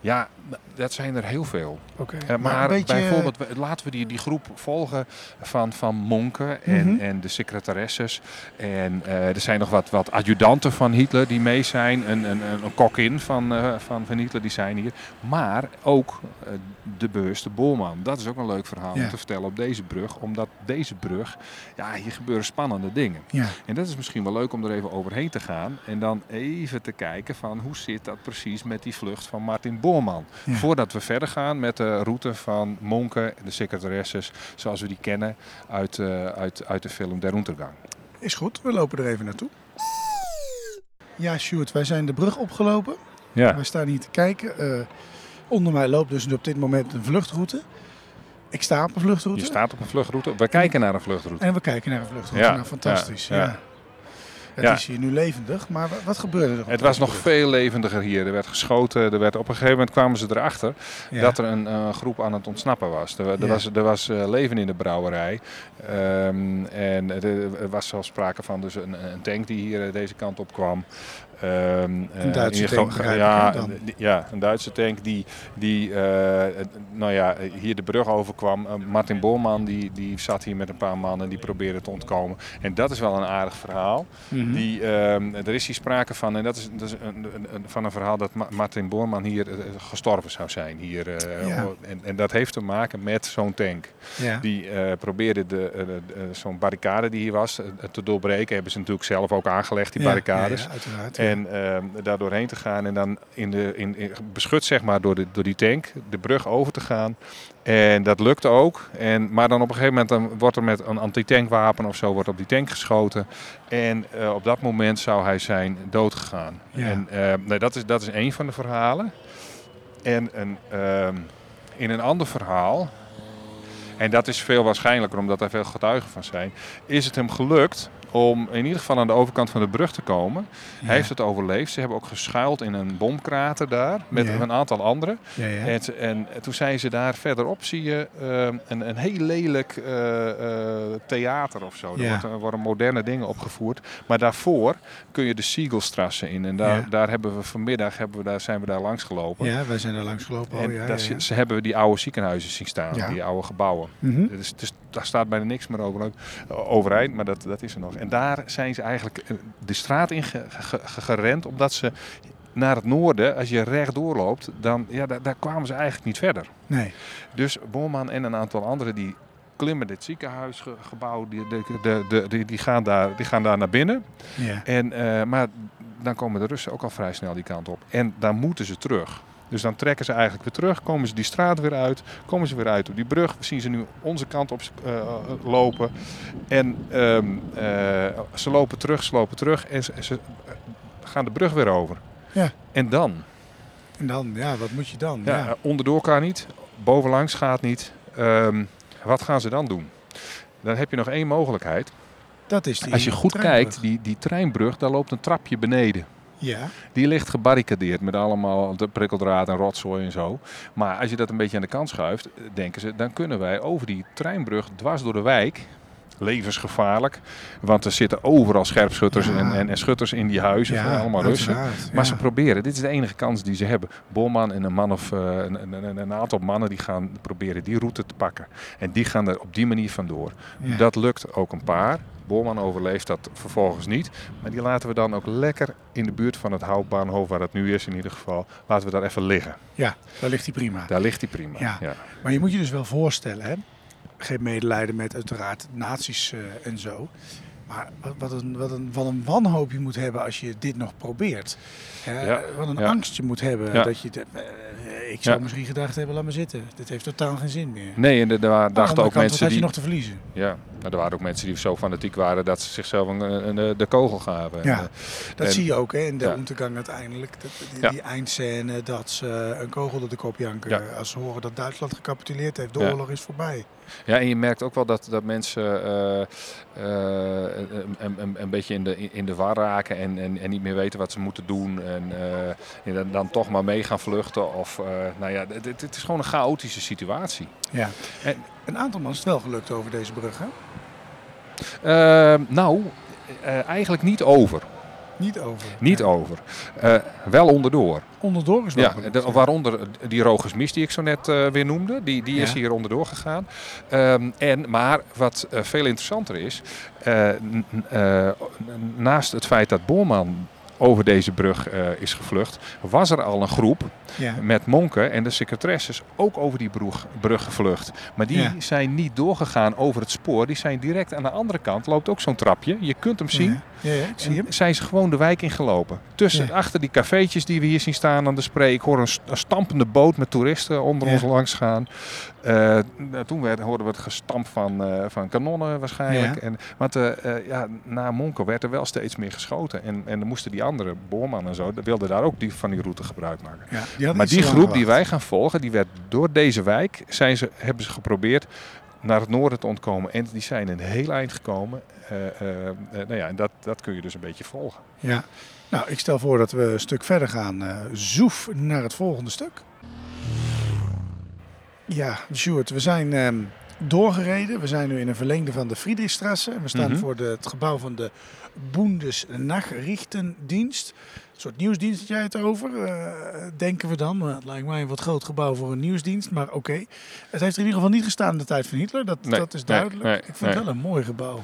B: Ja, dat zijn er heel veel.
A: Oké.
B: Eh, maar
A: een beetje,
B: bijvoorbeeld, we- laten we die, die groep volgen van, van monken en,
A: Mhm.
B: en de secretaresses. En eh, er zijn nog wat, wat adjudanten van Hitler die mee zijn. Een, een, een, een kokin van, eh, van, van Hitler die zijn hier. Maar ook eh, de bewuste Bolman. Dat is ook een leuk verhaal
A: Ja.
B: om te vertellen op deze brug. Omdat deze brug, ja, hier gebeuren spannende dingen.
A: Ja.
B: En dat is misschien wel leuk om er even overheen te gaan. En dan even te kijken van hoe zit dat precies met die vlucht van Martin Boorman.
A: Ja.
B: Voordat we verder gaan met de route van Monken, de secretaresses, zoals we die kennen uit, eh, uit, uit de film Der Untergang.
A: Is goed, we lopen er even naartoe. Ja, Sjoerd, wij zijn de brug opgelopen.
B: Ja.
A: Wij staan hier te kijken. Eh, onder mij loopt dus op dit moment een vluchtroute. Ik sta op een vluchtroute.
B: Je staat op een vluchtroute. We kijken naar een vluchtroute.
A: En we kijken naar een vluchtroute.
B: Ja,
A: Nou, fantastisch. Ja,
B: ja.
A: Het
B: Ja.
A: is hier nu levendig, maar wa- wat gebeurde er?
B: Het was nog veel levendiger hier. Er werd geschoten. Er werd, op een gegeven moment kwamen ze erachter
A: Ja.
B: dat er een groep aan het ontsnappen was. Er, er
A: Ja.
B: was, er was eh, leven in de brouwerij. Ehm, en er, er was zelfs sprake van dus een, een tank die hier eh, deze kant op kwam. Ehm, eh,
A: Duitse tank,
B: ja, ja, een Duitse tank die, die eh, nou ja, hier de brug overkwam. Eh, Martin Boorman die, die zat hier met een paar mannen die probeerden te ontkomen. En dat is wel een aardig verhaal.
A: Mhm.
B: Die, ehm, er is hier sprake van, en dat is, dat is een, een- een- van een verhaal dat Ma- Martin Boorman hier eh, gestorven zou zijn. Hier, eh,
A: Ja.
B: en, en dat heeft te maken met zo'n tank.
A: Ja.
B: Die eh, probeerde de, eh, de- eh, zo'n barricade die hier was eh, te doorbreken. Hebben ze natuurlijk zelf ook aangelegd, die barricades.
A: ja, ja, uiteraard.
B: En ehm, daar doorheen te gaan en dan in de, in, in- beschut zeg maar door, de, door die tank de brug over te gaan. En dat lukte ook. En, maar dan op een gegeven moment dan wordt er met een antitankwapen of zo wordt op die tank geschoten. En eh, op dat moment zou hij zijn doodgegaan.
A: Ja.
B: En ehm, nee, dat, is, dat is één van de verhalen. En een, ehm, in een ander verhaal, en dat is veel waarschijnlijker omdat er veel getuigen van zijn, is het hem gelukt om in ieder geval aan de overkant van de brug te komen.
A: Ja.
B: Hij heeft het overleefd. Ze hebben ook geschuild in een bomkrater daar met
A: Ja.
B: een aantal anderen.
A: Ja, ja.
B: En, en toen zijn ze daar verderop, zie je ehm, een, een heel lelijk eh, eh, theater of zo. Er, worden moderne dingen opgevoerd. Maar daarvoor kun je de Siegelstrasse in. En daar, daar hebben we vanmiddag hebben we daar, zijn we daar langs gelopen.
A: ja, wij zijn er langs gelopen.
B: En
A: Oh,
B: daar. Ze hebben we die oude ziekenhuizen zien staan, die oude gebouwen. Dus daar staat bijna niks meer over, overeind, maar dat, dat is er nog. En daar zijn ze eigenlijk eh, de straat in ge- ge- ge- gerend, omdat ze naar het noorden, als je rechtdoor loopt, dan ja, daar, daar kwamen ze eigenlijk niet verder.
A: Nee.
B: Dus Boorman en een aantal anderen die klimmen dit ziekenhuisgebouw, die, de, de, de, die, gaan daar, die gaan daar naar binnen.
A: Ja.
B: En, eh, maar dan komen de Russen ook al vrij snel die kant op. En dan moeten ze terug. Dus dan trekken ze eigenlijk weer terug, komen ze die straat weer uit, komen ze weer uit op die brug. We zien ze nu onze kant op eh, lopen. En ehm, eh, ze lopen terug, ze lopen terug en ze, ze gaan de brug weer over.
A: Ja.
B: En dan?
A: En dan, ja, wat moet je dan?
B: Ja,
A: Ja.
B: eh, onderdoor kan niet, bovenlangs gaat niet. Ehm, wat gaan ze dan doen? Dan heb je nog één mogelijkheid.
A: Dat is die
B: Als je goed
A: treinbrug.
B: kijkt, die, die treinbrug, daar loopt een trapje beneden.
A: Ja.
B: Die ligt gebarricadeerd met allemaal de prikkeldraad en rotzooi en zo. Maar als je dat een beetje aan de kant schuift, denken ze, dan kunnen wij over die treinbrug dwars door de wijk. Levensgevaarlijk, want er zitten overal scherpschutters
A: Ja.
B: en, en, en schutters in die huizen, van allemaal Russen. Maar
A: ja.
B: ze proberen, dit is de enige kans die ze hebben. Bolman en een man of eh, een, een, een- een aantal mannen die gaan proberen die route te pakken. En die gaan er op die manier vandoor.
A: Ja.
B: Dat lukt ook een paar. Bolman overleeft dat vervolgens niet. Maar die laten we dan ook lekker in de buurt van het houtbaanhoofd, waar het nu is in ieder geval, laten we daar even liggen.
A: Ja, daar ligt hij prima.
B: Daar ligt hij prima.
A: Ja.
B: Ja.
A: Maar je moet je dus wel voorstellen, hè? Geen medelijden met uiteraard nazi's eh, en zo. Maar wat, een, wat, een, wat een wanhoop je moet hebben als je dit nog probeert. Hè?
B: Ja,
A: Wat een
B: ja.
A: angst je moet hebben.
B: Ja.
A: Dat je, de- eh, ik zou misschien gedacht hebben, laat maar zitten. Dit heeft totaal geen zin meer.
B: Nee, en er- dachten ook
A: kant, wat
B: mensen
A: had je
B: die.
A: nog te verliezen?
B: Ja, nou, er waren ook mensen die zo fanatiek waren dat ze zichzelf een, een- een- de kogel gaven.
A: Ja.
B: En, eh,
A: Dat
B: En-
A: zie je ook hè, in de ondergang uiteindelijk. Dat, die, die eindscène dat ze een kogel door de kop janken.
B: Ja.
A: Als ze horen dat Duitsland gecapituleerd heeft. De oorlog is voorbij.
B: Ja, en je merkt ook wel dat, dat mensen eh, eh, een, een, een beetje in de, in de war raken en, en, en niet meer weten wat ze moeten doen. En, eh, en dan, dan toch maar mee gaan vluchten. Of, nou ja, het, is gewoon een chaotische situatie.
A: Ja.
B: En-
A: Een aantal man is het wel gelukt over deze brug. Hè?
B: Eh, nou, eigenlijk niet over.
A: Niet over.
B: Niet
A: Ja.
B: over. Eh, wel onderdoor.
A: Onderdoor is wel
B: Ja, de- waaronder die Rogers die ik zo net eh, weer noemde. Die, die is hier onderdoor gegaan. Ehm, en, maar wat eh, veel interessanter is, naast het feit dat Boorman over deze brug is gevlucht, was er al een groep
A: Ja.
B: met monken en de secretaresses ook over die brug, brug gevlucht. Maar die zijn niet doorgegaan over het spoor. Die zijn direct aan de andere kant, loopt ook zo'n trapje. Je kunt hem zien.
A: Ja, ja, ik zie
B: En
A: hem.
B: zijn ze gewoon de wijk ingelopen. Tussen,
A: Ja.
B: achter die cafeetjes die we hier zien staan aan de spree. Ik hoor een, een stampende boot met toeristen onder ons langs gaan. Eh, toen werd, hoorden we het gestamp van, eh, van kanonnen waarschijnlijk. En, want eh, ja, na Monken werd er wel steeds meer geschoten. En, en dan moesten die andere, Boorman en zo, wilden daar ook die, van die route gebruik maken.
A: Die
B: Maar die groep die wij gaan volgen, die werd door deze wijk, zijn ze, hebben ze geprobeerd naar het noorden te ontkomen. En die zijn een heel eind gekomen. Eh, eh, eh, nou ja, en dat, dat kun je dus een beetje volgen.
A: Ja. Nou, ik stel voor dat we een stuk verder gaan. zoef naar het volgende stuk. Ja, Sjoerd, we zijn ehm, doorgereden. We zijn nu in een verlengde van de Friedrichstrasse. En we staan
B: Mhm.
A: voor de, het gebouw van de Bundesnachrichtendienst. Een soort nieuwsdienst had jij het over, denken we dan. Maar het lijkt mij een wat groot gebouw voor een nieuwsdienst, maar oké. Het heeft er in ieder geval niet gestaan in de tijd van Hitler, dat,
B: Nee,
A: dat is duidelijk.
B: nee,
A: ik vind het wel een mooi gebouw.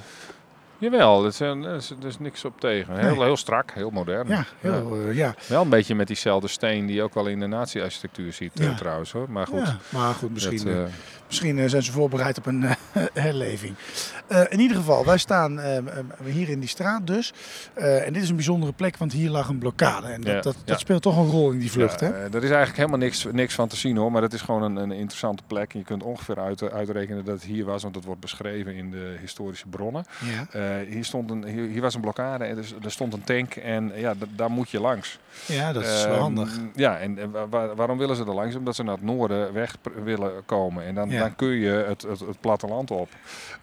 B: Jawel, er is, er is, niks op tegen. Heel,
A: Nee.
B: heel strak, heel modern.
A: Ja, heel, eh, ja.
B: Wel een beetje met diezelfde steen die je ook al in de nazi-architectuur ziet eh,
A: Ja.
B: trouwens hoor. Maar goed,
A: Ja, maar goed, misschien,
B: dat,
A: eh, Misschien zijn ze voorbereid op een herleving. In ieder geval, wij staan hier in die straat dus. En dit is een bijzondere plek, want hier lag een blokkade. En dat,
B: Ja,
A: dat,
B: ja.
A: dat speelt toch een rol in die vlucht,
B: ja,
A: hè?
B: er is eigenlijk helemaal niks, niks van te zien hoor. Maar het is gewoon een, een interessante plek. En je kunt ongeveer uit, uitrekenen dat het hier was. Want het wordt beschreven in de historische bronnen.
A: Ja,
B: hier, stond een, hier, hier was een blokkade en er, s- er stond een tank. En ja, d- daar moet je langs.
A: ja dat is wel
B: Ehm,
A: handig.
B: Ja, en eh, wa- wa- waarom willen ze er langs? Omdat ze naar het noorden weg willen komen. En dan,
A: Ja.
B: dan kun je het, het, het platteland op.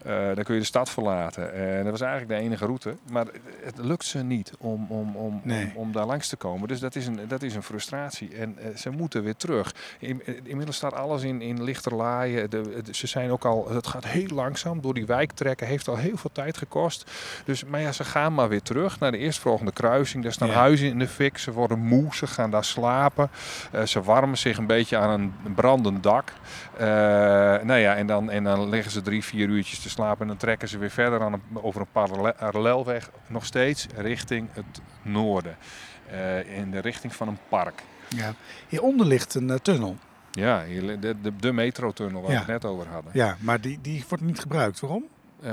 B: Eh, dan kun je de stad verlaten. En dat was eigenlijk de enige route. Maar het lukt ze niet om, om, om,
A: Nee.
B: om, om daar langs te komen. Dus dat is een, dat is een frustratie. En eh, ze moeten weer terug. In, eh, inmiddels staat alles in, in lichterlaaien. De, de- ze zijn ook al, het gaat heel langzaam. Door die wijk trekken heeft al heel veel tijd gekost. Dus, maar ja, ze gaan maar weer terug naar de eerstvolgende kruising. Daar staan
A: Ja.
B: huizen in de fik. Ze worden moe. Ze gaan daar slapen. Eh, ze warmen zich een beetje aan een brandend dak. Eh, nou ja, en dan, en dan liggen ze drie, vier uurtjes te slapen. En dan trekken ze weer verder aan een, over een parallel- parallelweg. Nog steeds richting het noorden. Eh, in de richting van een park.
A: Ja. Hieronder ligt een tunnel.
B: Ja, de, de, de metrotunnel waar
A: Ja.
B: we het net over hadden.
A: Ja, maar die, die wordt niet gebruikt. Waarom?
B: Eh,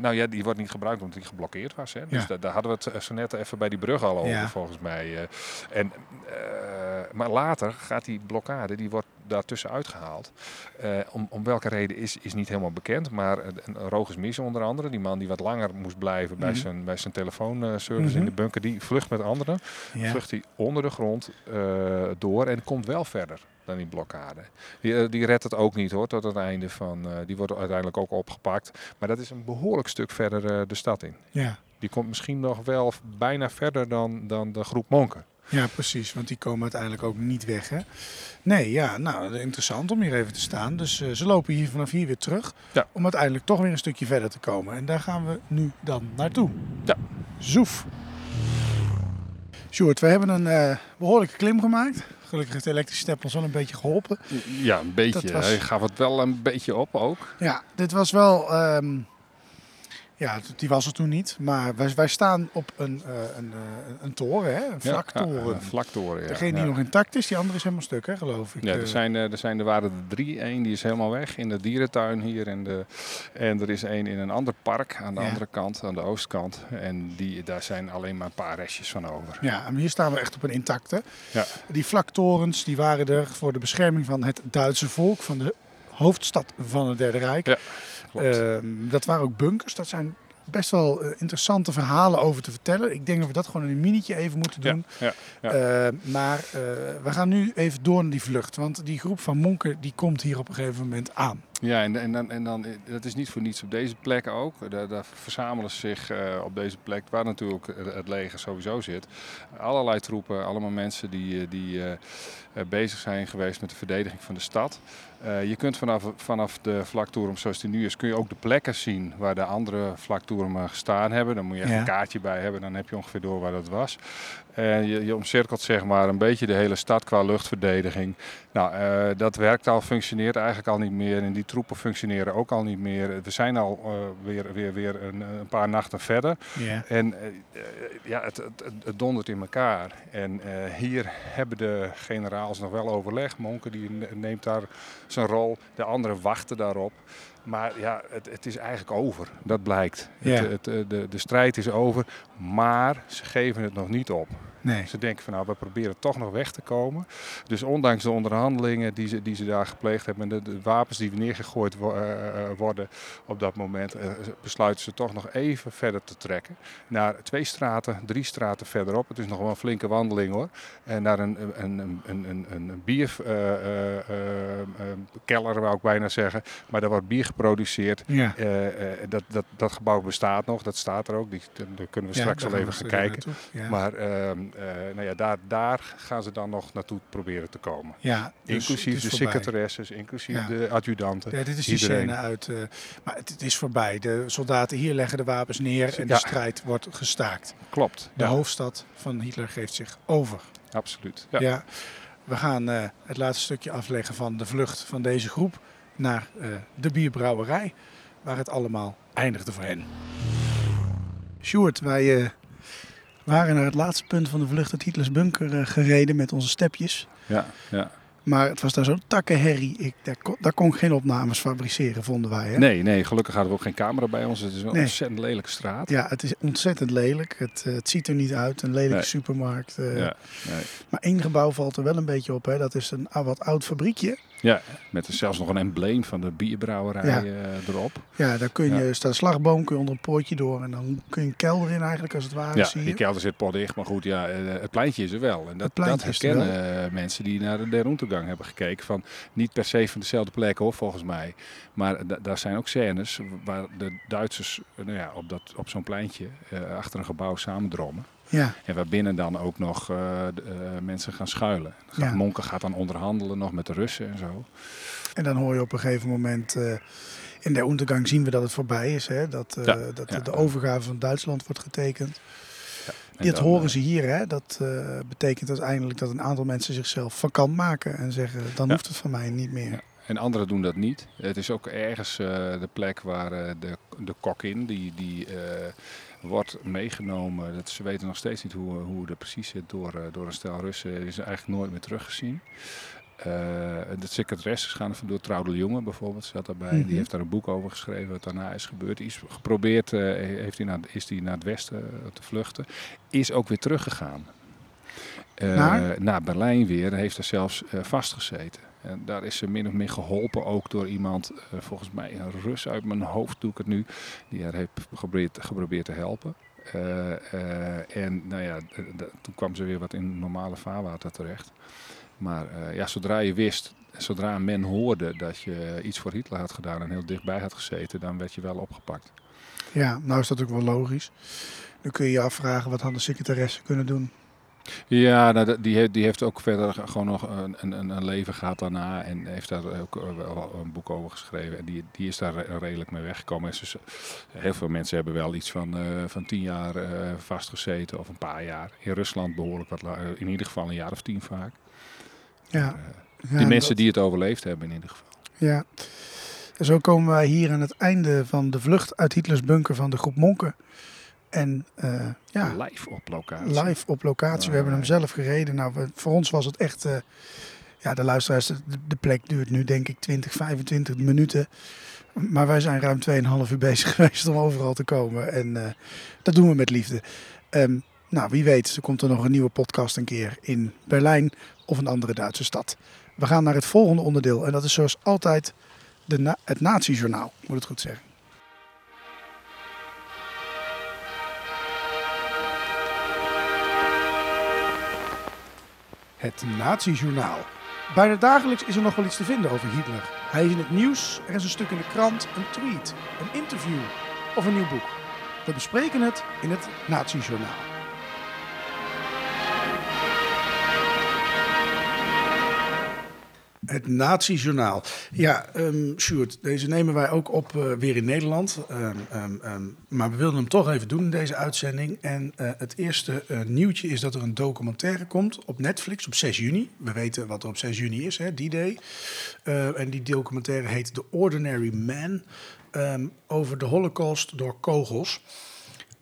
B: nou ja, die wordt niet gebruikt omdat die geblokkeerd was. Hè? Dus da- daar hadden we het zo net even bij die brug al over,
A: Ja.
B: volgens mij. eh. en, eh, maar later gaat die blokkade, die wordt daartussen uitgehaald. Eh, om, om welke reden is, is niet helemaal bekend. Maar Mies onder andere, die man die wat langer moest blijven bij
A: Mhm.
B: zijn, bij zijn telefoonservice
A: Mhm.
B: in de bunker, die vlucht met anderen.
A: Ja.
B: Vlucht hij onder de grond eh, door en komt wel verder dan die blokkade. Die, eh, die redt het ook niet hoor, tot het einde van. die wordt uiteindelijk ook opgepakt. Maar dat is een behoorlijk stuk verder de stad in.
A: Ja.
B: Die komt misschien nog wel bijna verder dan, dan de groep monken.
A: Ja, precies. Want die komen uiteindelijk ook niet weg, hè? Nee, ja, nou, interessant om hier even te staan. Dus eh, ze lopen hier vanaf hier weer terug.
B: Ja.
A: Om uiteindelijk toch weer een stukje verder te komen. En daar gaan we nu dan naartoe.
B: Ja.
A: Zoef. Sjoerd, we hebben een eh, behoorlijke klim gemaakt. Gelukkig heeft de elektrische step ons wel een beetje geholpen.
B: Ja, een beetje.
A: Was-
B: Hij gaf het wel een beetje op ook.
A: Ja, dit was wel. ehm, ja, die was er toen niet. Maar wij, wij staan op een, eh, een, eh, een toren, hè? een vlaktoren.
B: Ja, een vlaktoren, ja.
A: Degene die
B: ja.
A: nog intact is, die andere is helemaal stuk, hè, geloof ik.
B: Ja, er, zijn, eh, er, zijn, er waren er drie. Eén die is helemaal weg in de dierentuin hier. En, de, en er is één in een ander park aan de
A: Ja.
B: andere kant, aan de oostkant. En die, daar zijn alleen maar een paar restjes van over.
A: Ja, en hier staan we echt op een intacte.
B: Ja.
A: Die vlaktorens die waren er voor de bescherming van het Duitse volk, van de hoofdstad van het Derde Rijk.
B: Ja, klopt.
A: Ehm, dat waren ook bunkers. Dat zijn best wel eh, interessante verhalen over te vertellen. Ik denk dat we dat gewoon in een minietje even moeten doen.
B: ja, ja.
A: Eh, maar eh, we gaan nu even door naar die vlucht. Want die groep van monken die komt hier op een gegeven moment aan.
B: Ja, en, en, dan, en dan, eh, dat is niet voor niets op deze plek ook. Daar, daar verzamelen ze zich op deze plek, waar natuurlijk het leger sowieso zit. Allerlei troepen, allemaal mensen die, die bezig zijn geweest met de verdediging van de stad. Eh, je kunt vanaf, vanaf de vlaktoren zoals die nu is, kun je ook de plekken zien waar de andere vlaktoren gestaan hebben. Dan moet je echt
A: Ja.
B: een kaartje bij hebben, dan heb je ongeveer door waar dat was. En je, je omcirkelt zeg maar een beetje de hele stad qua luchtverdediging. Nou, eh, dat werkt al, functioneert eigenlijk al niet meer. En die troepen functioneren ook al niet meer. We zijn al eh, weer, weer, weer een, een paar nachten verder. En eh, eh, ja, het, het, het- dondert in elkaar. En eh, hier hebben de generaals nog wel overleg. Monken die ne- neemt daar zijn rol. De anderen wachten daarop. Maar ja, het, het is eigenlijk over. Dat blijkt.
A: Ja.
B: Het, het, eh, de, de strijd is over. Maar ze geven het nog niet op.
A: Nee.
B: Ze denken van nou, we proberen toch nog weg te komen. Dus ondanks de onderhandelingen die ze, die ze daar gepleegd hebben en de, de wapens die neergegooid wo- eh, eh, worden op dat moment, eh, besluiten ze toch nog even verder te trekken. Naar twee straten, drie straten verderop. Het is nog wel een flinke wandeling hoor. En naar een, een, een, een, een, bierkeller, wou ik bijna zeggen. Maar daar wordt bier geproduceerd.
A: Ja.
B: Eh, eh, dat, dat, dat gebouw bestaat nog, dat staat er ook. Die, daar kunnen we
A: Ja,
B: straks wel
A: gaan
B: even gaan kijken.
A: Ja.
B: Maar eh, nou ja, daar, daar gaan ze dan nog naartoe proberen te komen.
A: ja, dus
B: inclusief de
A: voorbij.
B: secretaresses, inclusief
A: Ja.
B: de adjudanten.
A: Ja, dit is die
B: Iedereen.
A: scène uit. eh, maar het, het is voorbij. De soldaten hier leggen de wapens neer en de strijd wordt gestaakt.
B: Klopt,
A: De
B: ja,
A: hoofdstad van Hitler geeft zich over.
B: absoluut.
A: Ja.
B: Ja.
A: We gaan eh, het laatste stukje afleggen van de vlucht van deze groep naar de bierbrouwerij, waar het allemaal eindigde voor hen. Sjoerd, wij waren naar het laatste punt van de vlucht uit Hitlers bunker eh, gereden met onze stepjes.
B: Ja, ja.
A: Maar het was daar zo'n takkenherrie. Ik, daar, kon, daar kon ik geen opnames fabriceren, vonden wij. Hè?
B: Nee, nee, gelukkig hadden we ook geen camera bij ons. Het is een
A: Nee.
B: ontzettend lelijke straat.
A: Ja, het is ontzettend lelijk. Het, eh, het ziet er niet uit. Een lelijke
B: Nee.
A: supermarkt. eh.
B: Ja, nee.
A: Maar één gebouw valt er wel een beetje op. Hè. Dat is een ah, wat oud fabriekje.
B: Ja, met zelfs nog een embleem van de bierbrouwerij
A: Ja.
B: eh, erop.
A: Ja, daar kun je,
B: Ja.
A: staat een slagboom, kun je onder een poortje door. En dan kun je een kelder in eigenlijk, als het ware.
B: Ja, die kelder zit potdicht, maar goed, ja, eh, het pleintje is er wel. En dat, dat
A: er
B: herkennen eh, mensen die naar de Der Untergang hebben gekeken. Van, niet per se van dezelfde plek hoor, volgens mij. Maar da- daar zijn ook scènes waar de Duitsers nou ja, op, dat, op zo'n pleintje achter een gebouw samendrommen.
A: Ja,
B: En waarbinnen dan ook nog eh, de, eh, mensen gaan schuilen. Gaat,
A: Ja.
B: Monken gaat dan onderhandelen nog met de Russen en zo.
A: en dan hoor je op een gegeven moment... eh, in de ondergang zien we dat het voorbij is. Hè? Dat,
B: Ja,
A: dat
B: ja.
A: de overgave van Duitsland wordt getekend.
B: En
A: Dit
B: dan,
A: horen ze hier. Hè? Dat betekent uiteindelijk dat een aantal mensen zichzelf vakant maken. En zeggen, dan hoeft het van mij niet meer.
B: En anderen doen dat niet. Het is ook ergens de plek waar de, de kok in, die, die wordt meegenomen. Dat, ze weten nog steeds niet hoe, hoe dat precies zit door, eh, door een stel Russen. Die is eigenlijk nooit meer teruggezien. Eh de secretaresses gaan er vandoor. Trouwde Jonge bijvoorbeeld zat daarbij.
A: Mhm.
B: Die heeft daar een boek over geschreven wat daarna is gebeurd. Die is geprobeerd, eh, heeft hij naar, is hij naar het westen te vluchten. Is ook weer teruggegaan.
A: Naar?
B: naar Berlijn weer. Heeft er zelfs vastgezeten. En daar is ze min of meer geholpen ook door iemand, eh, volgens mij een Rus uit mijn hoofd doe ik het nu, die haar heeft geprobeerd, te helpen. Eh, eh, en nou ja, toen kwam ze weer wat in normale vaarwater terecht. Maar ja, zodra je wist, zodra men hoorde dat je iets voor Hitler had gedaan en heel dichtbij had gezeten, dan werd je wel opgepakt.
A: Ja, nou is dat ook wel logisch. Dan kun je je afvragen wat hadden secretaressen kunnen doen.
B: Ja, nou, die, heeft, die heeft ook verder gewoon nog een, een, een leven gehad daarna. En heeft daar ook eh, wel een boek over geschreven. En die, die is daar re- redelijk mee weggekomen. En ze- heel veel mensen hebben wel iets van, eh, van tien jaar eh, vastgezeten of een paar jaar. In Rusland behoorlijk wat in ieder geval een jaar of tien vaak.
A: Ja, ja,
B: die mensen
A: dat-
B: die het overleefd hebben in ieder geval.
A: Ja. En zo komen wij hier aan het einde van de vlucht uit Hitlers bunker van de groep Monken. En eh, ja,
B: Live op locatie.
A: live op locatie. We hebben hem zelf gereden. Nou, we- voor ons was het echt... eh, ja, de luisteraars, de, de plek duurt nu denk ik 20, 25 minuten. Maar wij zijn ruim 2,5 uur bezig geweest om overal te komen. En eh, dat doen we met liefde. Ehm, nou, wie weet, er komt er nog een nieuwe podcast een keer in Berlijn of een andere Duitse stad. We gaan naar het volgende onderdeel. En dat is zoals altijd de na- het Nazi-journaal, moet het goed zeggen. Het Nazi-journaal. Bijna dagelijks is er nog wel iets te vinden over Hitler. Hij is in het nieuws, er is een stuk in de krant, een tweet, een interview of een nieuw boek. We bespreken het in het Nazi-journaal. Het Nazi-journaal. Ja, um, Sjoerd, deze nemen wij ook op uh, weer in Nederland. Um, um, maar we wilden hem toch even doen in deze uitzending. En uh, het eerste uh, nieuwtje is dat er een documentaire komt op Netflix op 6 juni. We weten wat er op 6 juni is, hè, die day. En die documentaire heet The Ordinary Man. Over de Holocaust door kogels.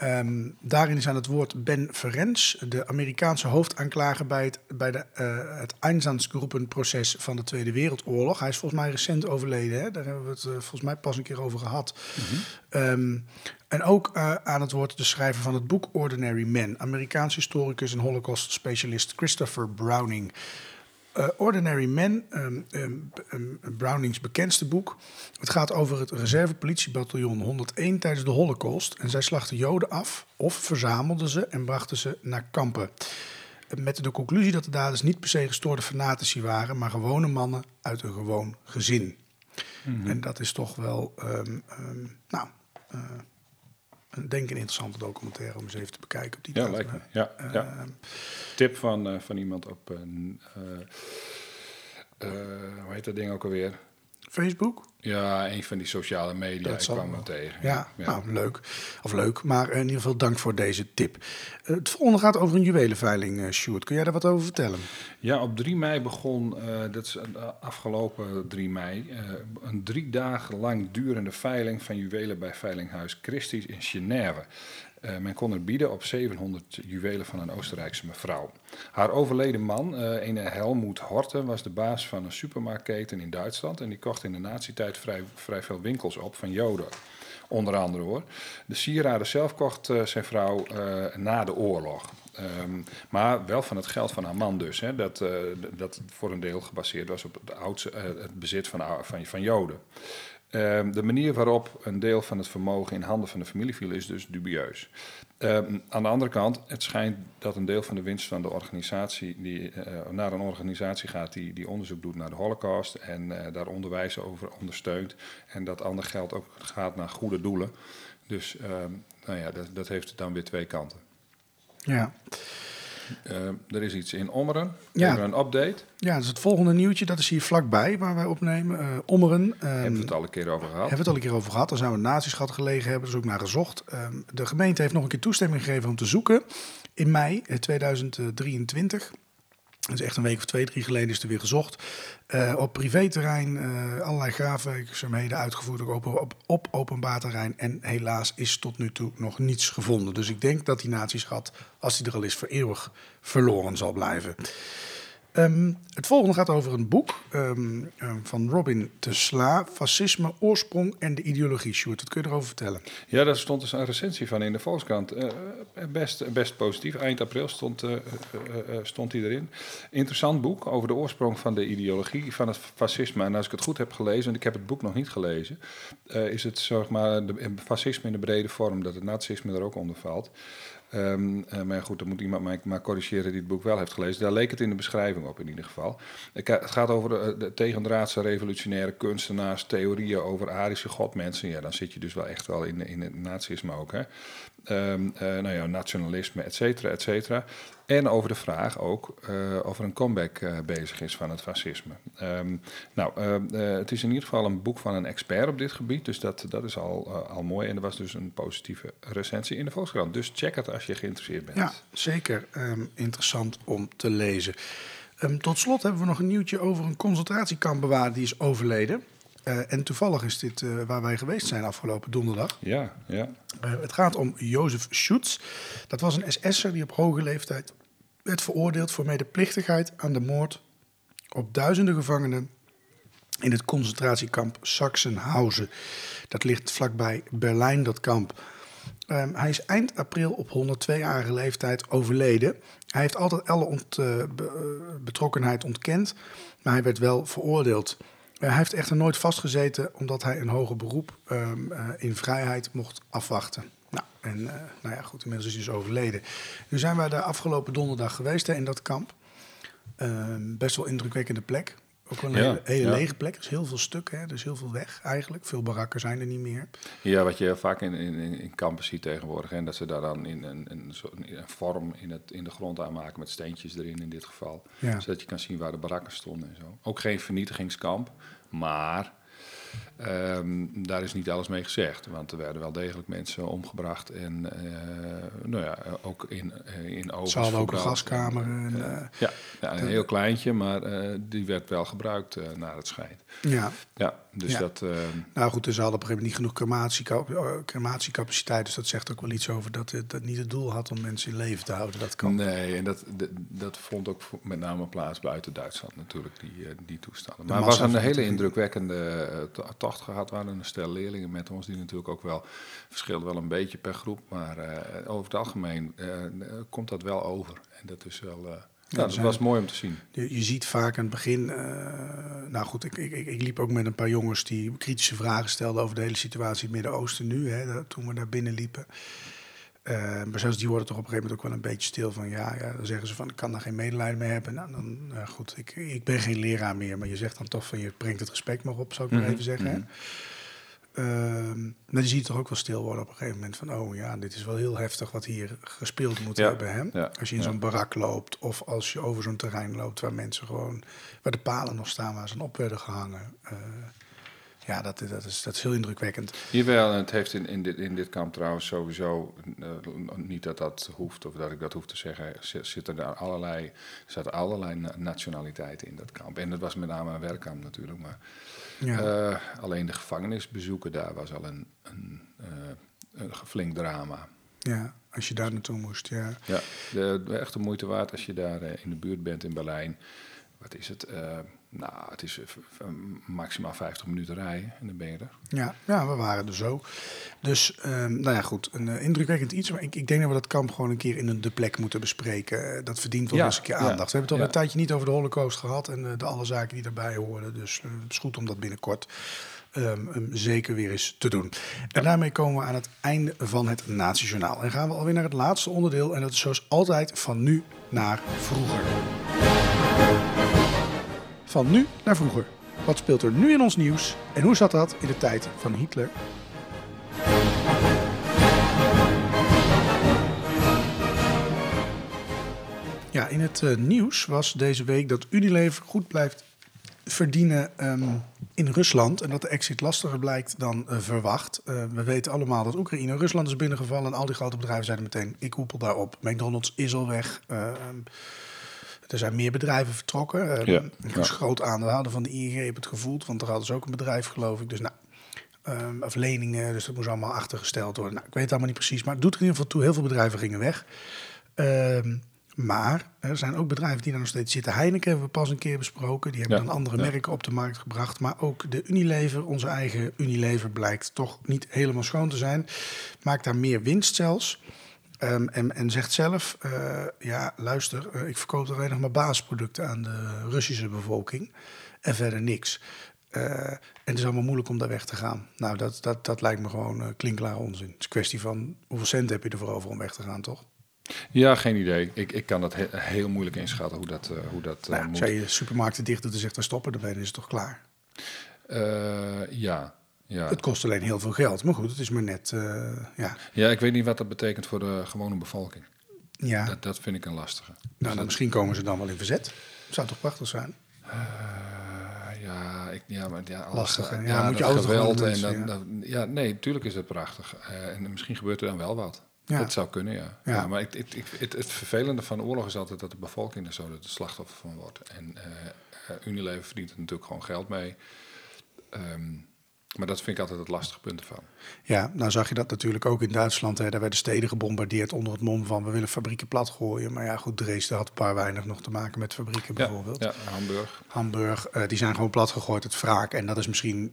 A: Um, daarin is aan het woord Ben Ferenc, de Amerikaanse hoofdaanklager bij het, bij de, uh, het Einsatzgroepenproces van de Tweede Wereldoorlog. Hij is volgens mij recent overleden, hè? daar hebben we het uh, volgens mij pas een keer over gehad. Mm-hmm. um, en ook uh, aan het woord de schrijver van het boek Ordinary Men, Amerikaans historicus en holocaust-specialist Christopher Browning. Uh, Ordinary Men, um, um, um, Brownings bekendste boek. Het gaat over het reservepolitiebataljon 101 tijdens de Holocaust. En zij slachten Joden af of verzamelden ze en brachten ze naar kampen. Met de conclusie dat de daders niet per se gestoorde fanatici waren, maar gewone mannen uit een gewoon gezin. En dat is toch wel, ehm, ehm, nou, eh, een- denk een interessante documentaire om eens even te bekijken op die
B: Ja,
A: datum,
B: lijkt me.
A: hè.
B: Ja, ja.
A: Ehm,
B: Tip van, eh, van iemand op eh, eh, hoe heet dat ding ook alweer?
A: Facebook?
B: Ja, een van die sociale media.
A: Dat
B: ik kwam er tegen.
A: Ja, nou leuk. Of leuk, maar in ieder geval dank voor deze tip. Eh, het volgende gaat over een juwelenveiling, eh Sjoerd. Kun jij daar wat over vertellen?
B: Ja, op 3 mei begon, eh, dat is afgelopen 3 mei, een drie dagen lang durende veiling van juwelen bij Veilinghuis Christie's in Genève. Eh, men kon er bieden op 700 juwelen van een Oostenrijkse mevrouw. Haar overleden man, eh een Helmoet Horten, was de baas van een supermarktketen in Duitsland. En die kocht in de nazi-tijd vrij, vrij veel winkels op van Joden. Onder andere hoor. De sieraden zelf kocht eh, zijn vrouw na de oorlog. Ehm, maar wel van het geld van haar man dus. Hè, dat, dat voor een deel gebaseerd was op het, het bezit van, van, van Joden. Ehm, de manier waarop een deel van het vermogen in handen van de familie viel is dus dubieus. Ehm, aan de andere kant, het schijnt dat een deel van de winst van de organisatie die, eh, naar een organisatie gaat die, die onderzoek doet naar de Holocaust en eh, daar onderwijs over ondersteunt. En dat ander geld ook gaat naar goede doelen. Dus ehm, nou ja, dat, dat heeft dan weer twee kanten.
A: Ja.
B: Ehm, er is iets in Ommeren,
A: Ja.
B: even een update.
A: ja, dus het volgende nieuwtje, dat is hier vlakbij waar wij opnemen. Eh Ommeren. ehm,
B: Hebben we het al een keer over gehad.
A: Hebben we het al een keer over gehad. Daar zijn we natieschat gelegen hebben, dus ook naar gezocht. Ehm, de gemeente heeft nog een keer toestemming gegeven om te zoeken. In mei eh, 2023. Dat is echt een week of twee, drie geleden is er weer gezocht. Eh, op privéterrein, eh allerlei graafwerkzaamheden uitgevoerd ook op, op openbaar terrein. En helaas is tot nu toe nog niets gevonden. Dus ik denk dat die natieschat, als die er al is, voor eeuwig verloren zal blijven. Ehm, het volgende gaat over een boek ehm, ehm, van Robin de Sla. Fascisme, oorsprong en de ideologie. Sjoerd, wat kun je erover vertellen?
B: Ja, daar stond dus een recensie van in de Volkskrant. Eh, best, best positief. Eind april stond, eh, eh, eh, eh, hij erin. Interessant boek over de oorsprong van de ideologie van het fascisme. En als ik het goed heb gelezen, en ik heb het boek nog niet gelezen, eh, is het zeg maar de, fascisme in de brede vorm, dat het nazisme er ook onder valt. Ehm, eh, maar goed, dan moet iemand mij maar corrigeren die het boek wel heeft gelezen. Daar leek het in de beschrijving op in ieder geval. Eh, het gaat over de, de tegendraadse revolutionaire kunstenaars, theorieën over Arische godmensen. Ja, dan zit je dus wel echt wel in, in het nazisme ook. Hè? Ehm, eh, nou ja, nationalisme, et cetera, et cetera. En over de vraag ook eh, of er een comeback eh, bezig is van het fascisme. Ehm, nou, eh, eh, het is in ieder geval een boek van een expert op dit gebied, dus dat, dat is al, al mooi. En er was dus een positieve recensie in de Volkskrant. Dus check het als je geïnteresseerd bent.
A: Ja, zeker ehm, interessant om te lezen. Ehm, tot slot hebben we nog een nieuwtje over een concentratiekampbewaarder die is overleden. Eh, en toevallig is dit eh, waar wij geweest zijn afgelopen donderdag.
B: Ja, ja.
A: Eh, het gaat om Jozef Schutz. Dat was een SS'er die op hoge leeftijd werd veroordeeld voor medeplichtigheid aan de moord op duizenden gevangenen in het concentratiekamp Sachsenhausen. Dat ligt vlakbij Berlijn, dat kamp. Ehm, hij is eind april op 102-jarige leeftijd overleden. Hij heeft altijd alle ont, be- betrokkenheid ontkend, maar hij werd wel veroordeeld. Eh, hij heeft echter nooit vastgezeten omdat hij een hoger beroep ehm, eh, in vrijheid mocht afwachten. Nou, en eh, nou ja, goed, inmiddels is hij dus overleden. Nu zijn wij daar afgelopen donderdag geweest in dat kamp. Ehm, best wel indrukwekkende plek. Ook wel een
B: Ja,
A: hele, hele
B: ja.
A: lege plek. Er is heel veel stuk, hè? er is heel veel weg eigenlijk. Veel barakken zijn er niet meer.
B: Ja, wat je vaak in, in, in kampen ziet tegenwoordig. En dat ze daar dan in een, een, vorm in, het, in de grond aanmaken met steentjes erin in dit geval.
A: Ja.
B: Zodat je kan zien waar de barakken stonden en zo. Ook geen vernietigingskamp, maar ehm, daar is niet alles mee gezegd. Want er werden wel degelijk mensen omgebracht. En eh, nou ja, ook in, eh, in ovens
A: Ze hadden ook een gaskamer.
B: En,
A: En,
B: eh, ja, ja, een heel kleintje, maar die werd wel gebruikt naar het schijnt.
A: ja.
B: Ja, dus
A: Ja.
B: dat... ehm,
A: Nou goed, dus ze hadden op een gegeven moment niet genoeg crematie, crematiecapaciteit. Dus dat zegt ook wel iets over dat het dat niet het doel had om mensen in leven te houden. Dat kan.
B: Nee, en dat, dat, dat vond ook met name plaats buiten Duitsland natuurlijk, die, die toestanden.
A: De
B: Maar het was een hele indrukwekkende eh, to- tocht gehad. We hadden een stel leerlingen met ons, die natuurlijk ook wel verschillen wel een beetje per groep. Maar eh, over het algemeen eh, komt dat wel over. En dat is wel... eh nou, dat
A: zijn-
B: was mooi om te zien.
A: Je, je ziet vaak aan het begin. nou goed, ik, ik, ik, ik liep ook met een paar jongens die kritische vragen stelden over de hele situatie in het Midden-Oosten nu. Hè, dat- toen we daar binnen liepen. Eh, maar zelfs die worden toch op een gegeven moment ook wel een beetje stil van ja, ja dan zeggen ze van ik kan daar geen medelijden mee hebben. Nou, dan eh, goed, ik, ik ben geen leraar meer, maar je zegt dan toch van je brengt het respect maar op, zou ik maar
B: Mhm,
A: even zeggen. hè.
B: mhm.
A: Ehm, maar je ziet toch ook wel stil worden op een gegeven moment van oh ja, dit is wel heel heftig wat hier gespeeld moet
B: Ja,
A: hebben. Hè?
B: ja,
A: Als je in
B: ja.
A: zo'n barak loopt of als je over zo'n terrein loopt waar mensen gewoon, waar de palen nog staan waar ze op werden gehangen. Ja, dat, dat, is, dat is heel indrukwekkend.
B: Jawel, en het heeft in, in, dit, in dit kamp trouwens sowieso, eh, niet dat dat hoeft of dat ik dat hoef te zeggen, zi- zitten er allerlei, er zaten allerlei na- nationaliteiten in dat kamp. En dat was met name een werkkamp natuurlijk, maar
A: Ja.
B: eh, alleen de gevangenisbezoeken daar was al een, een, eh, een flink drama.
A: Ja, als je daar naartoe moest, ja.
B: Ja, de, de echte moeite waard als je daar in de buurt bent in Berlijn. Wat is het? Eh, nou, het is eh, maximaal 50 minuten rijden en dan ben je er.
A: Ja, ja, we waren er zo. Dus, ehm, nou ja, goed, een eh, indrukwekkend iets. Maar ik, ik denk dat we dat kamp gewoon een keer in een de plek moeten bespreken. Dat verdient wel
B: Ja,
A: eens een keer
B: ja,
A: aandacht. We hebben het al
B: ja.
A: een tijdje niet over de holocaust gehad en de alle zaken die daarbij hoorden. Dus het is goed om dat binnenkort ehm, zeker weer eens te doen. En daarmee komen we aan het einde van het Natiejournaal. En gaan we alweer naar het laatste onderdeel. En dat is zoals altijd van nu naar vroeger. Van nu naar vroeger. Wat speelt er nu in ons nieuws en hoe zat dat in de tijd van Hitler? Ja, in het eh, nieuws was deze week dat Unilever goed blijft verdienen ehm, in Rusland. En dat de exit lastiger blijkt dan eh, verwacht. Eh, we weten allemaal dat Oekraïne Rusland is binnengevallen. En al die grote bedrijven zeiden meteen, ik hoepel daarop. McDonald's is al weg. Ehm, er zijn meer bedrijven vertrokken. Ehm,
B: Ja,
A: ik
B: ja.
A: was groot aandeelhouder van de ING, heb het gevoeld. Want daar hadden ze ook een bedrijf, geloof ik. Dus nou, ehm, of leningen, dus dat moest allemaal achtergesteld worden. Nou, ik weet het allemaal niet precies, maar het doet er in ieder geval toe. Heel veel bedrijven gingen weg. Ehm, maar er zijn ook bedrijven die daar nog steeds zitten. Heineken hebben we pas een keer besproken. Die hebben
B: Ja,
A: dan andere
B: ja.
A: merken op de markt gebracht. Maar ook de Unilever, onze eigen Unilever, blijkt toch niet helemaal schoon te zijn. Maakt daar meer winst zelfs. Ehm, en, en zegt zelf, eh, ja luister, eh, ik verkoop alleen nog maar basisproducten aan de Russische bevolking. En verder niks. Eh, en het is allemaal moeilijk om daar weg te gaan. Nou, dat, dat, dat lijkt me gewoon klinkklare onzin. Het is een kwestie van hoeveel cent heb je ervoor over om weg te gaan, toch?
B: Ja, geen idee. Ik, ik kan dat he- heel moeilijk inschatten hoe dat, hoe dat
A: Nou,
B: moet.
A: als je supermarkten dicht doet en zegt, dan stoppen, dan ben je is het toch klaar.
B: Ja, ja.
A: Het kost alleen heel veel geld. Maar goed, het is maar net, eh, ja.
B: ja, ik weet niet wat dat betekent voor de gewone bevolking.
A: ja.
B: Dat, dat vind ik een lastige.
A: nou, dan misschien komen ze dan wel in verzet. Zou toch prachtig zijn?
B: Eh, ja, ik, ja, maar ja, alles,
A: Lastig,
B: ja,
A: Ja, moet je
B: dat
A: altijd
B: geweld en dan,
A: ja.
B: ja, nee, natuurlijk is het prachtig. Eh, en misschien gebeurt er dan wel wat.
A: Ja.
B: Dat zou kunnen, ja.
A: Ja.
B: ja. maar ik, ik, ik, het, het vervelende van oorlog is altijd dat de bevolking er zo de slachtoffer van wordt. En Unilever verdient er natuurlijk gewoon geld mee. Ehm, maar dat vind ik altijd het lastige punt ervan.
A: Ja, nou zag je dat natuurlijk ook in Duitsland. Hè. Daar werden steden gebombardeerd onder het mom van... we willen fabrieken plat gooien. Maar ja, goed, Dresden had een paar weinig nog te maken met fabrieken bijvoorbeeld.
B: Ja, ja, Hamburg.
A: Hamburg, eh, die zijn gewoon plat gegooid, het wraak. En dat is misschien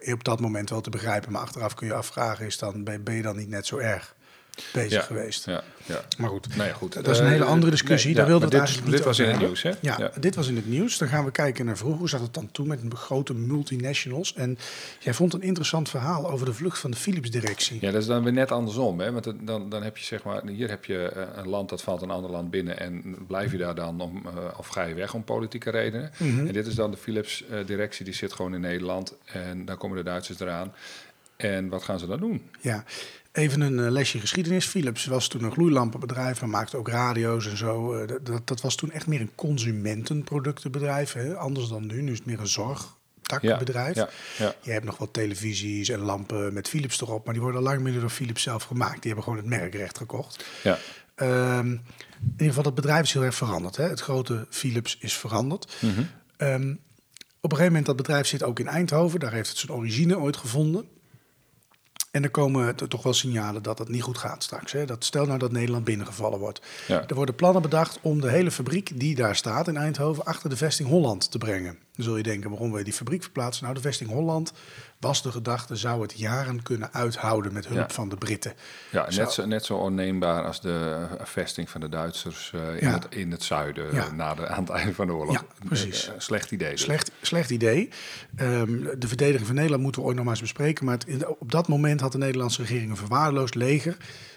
A: eh, op dat moment wel te begrijpen. Maar achteraf kun je afvragen, is dan, ben je dan niet net zo erg bezig
B: Ja,
A: geweest?
B: Ja, ja.
A: Maar goed,
B: Nou ja, goed.
A: dat is een
B: Eh,
A: hele andere discussie.
B: nee,
A: Daar het
B: dit,
A: eigenlijk
B: dit was in het nieuws, hè?
A: Ja, dit was in het nieuws. Dan gaan we kijken naar vroeger. Hoe zat het dan toen met grote multinationals? En jij vond een interessant verhaal over de vlucht van de Philips-directie.
B: Ja, dat is dan weer net andersom. Hè? Want dan, dan heb je zeg maar, hier heb je eh, een land dat valt een ander land binnen en blijf je daar dan om, eh, of ga je weg om politieke redenen.
A: Mhm.
B: En dit is dan de Philips-directie, die zit gewoon in Nederland en dan komen de Duitsers eraan. En wat gaan ze dan doen?
A: Ja, even een eh, lesje geschiedenis. Philips was toen een gloeilampenbedrijf en maakte ook radio's en zo. Eh, dat- dat, dat was toen echt meer een consumentenproductenbedrijf. Hè? Anders dan nu. Nu is het meer een zorgtakbedrijf.
B: Ja, ja.
A: Je hebt nog wat televisies en lampen met Philips erop, maar die worden al lang meer door Philips zelf gemaakt. Die hebben gewoon het merkrecht gekocht.
B: ja.
A: Ehm, in ieder geval, het bedrijf is heel erg veranderd. Hè? Het grote Philips is veranderd.
B: Mhm.
A: Ehm, op een gegeven moment, dat bedrijf zit ook in Eindhoven. Daar heeft het zijn origine ooit gevonden. En er komen toch wel signalen dat het niet goed gaat straks. Hè? Dat, stel nou dat Nederland binnengevallen wordt.
B: Ja.
A: Er worden plannen bedacht om de hele fabriek die daar staat in Eindhoven achter de vesting Holland te brengen. Dan zul je denken, waarom wil je die fabriek verplaatsen? Nou, de vesting Holland was de gedachte, zou het jaren kunnen uithouden met hulp
B: Ja.
A: van de Britten.
B: Ja, net zo, net zo onneembaar als de vesting van de Duitsers eh, in,
A: Ja.
B: het, in het zuiden
A: Ja.
B: na de, aan het einde van de oorlog.
A: Ja, precies.
B: Eh, eh, slecht idee. dus.
A: Slecht, slecht idee. Ehm, de verdediging van Nederland moeten we ooit nog maar eens bespreken. Maar het, op dat moment had de Nederlandse regering een verwaarloosd leger.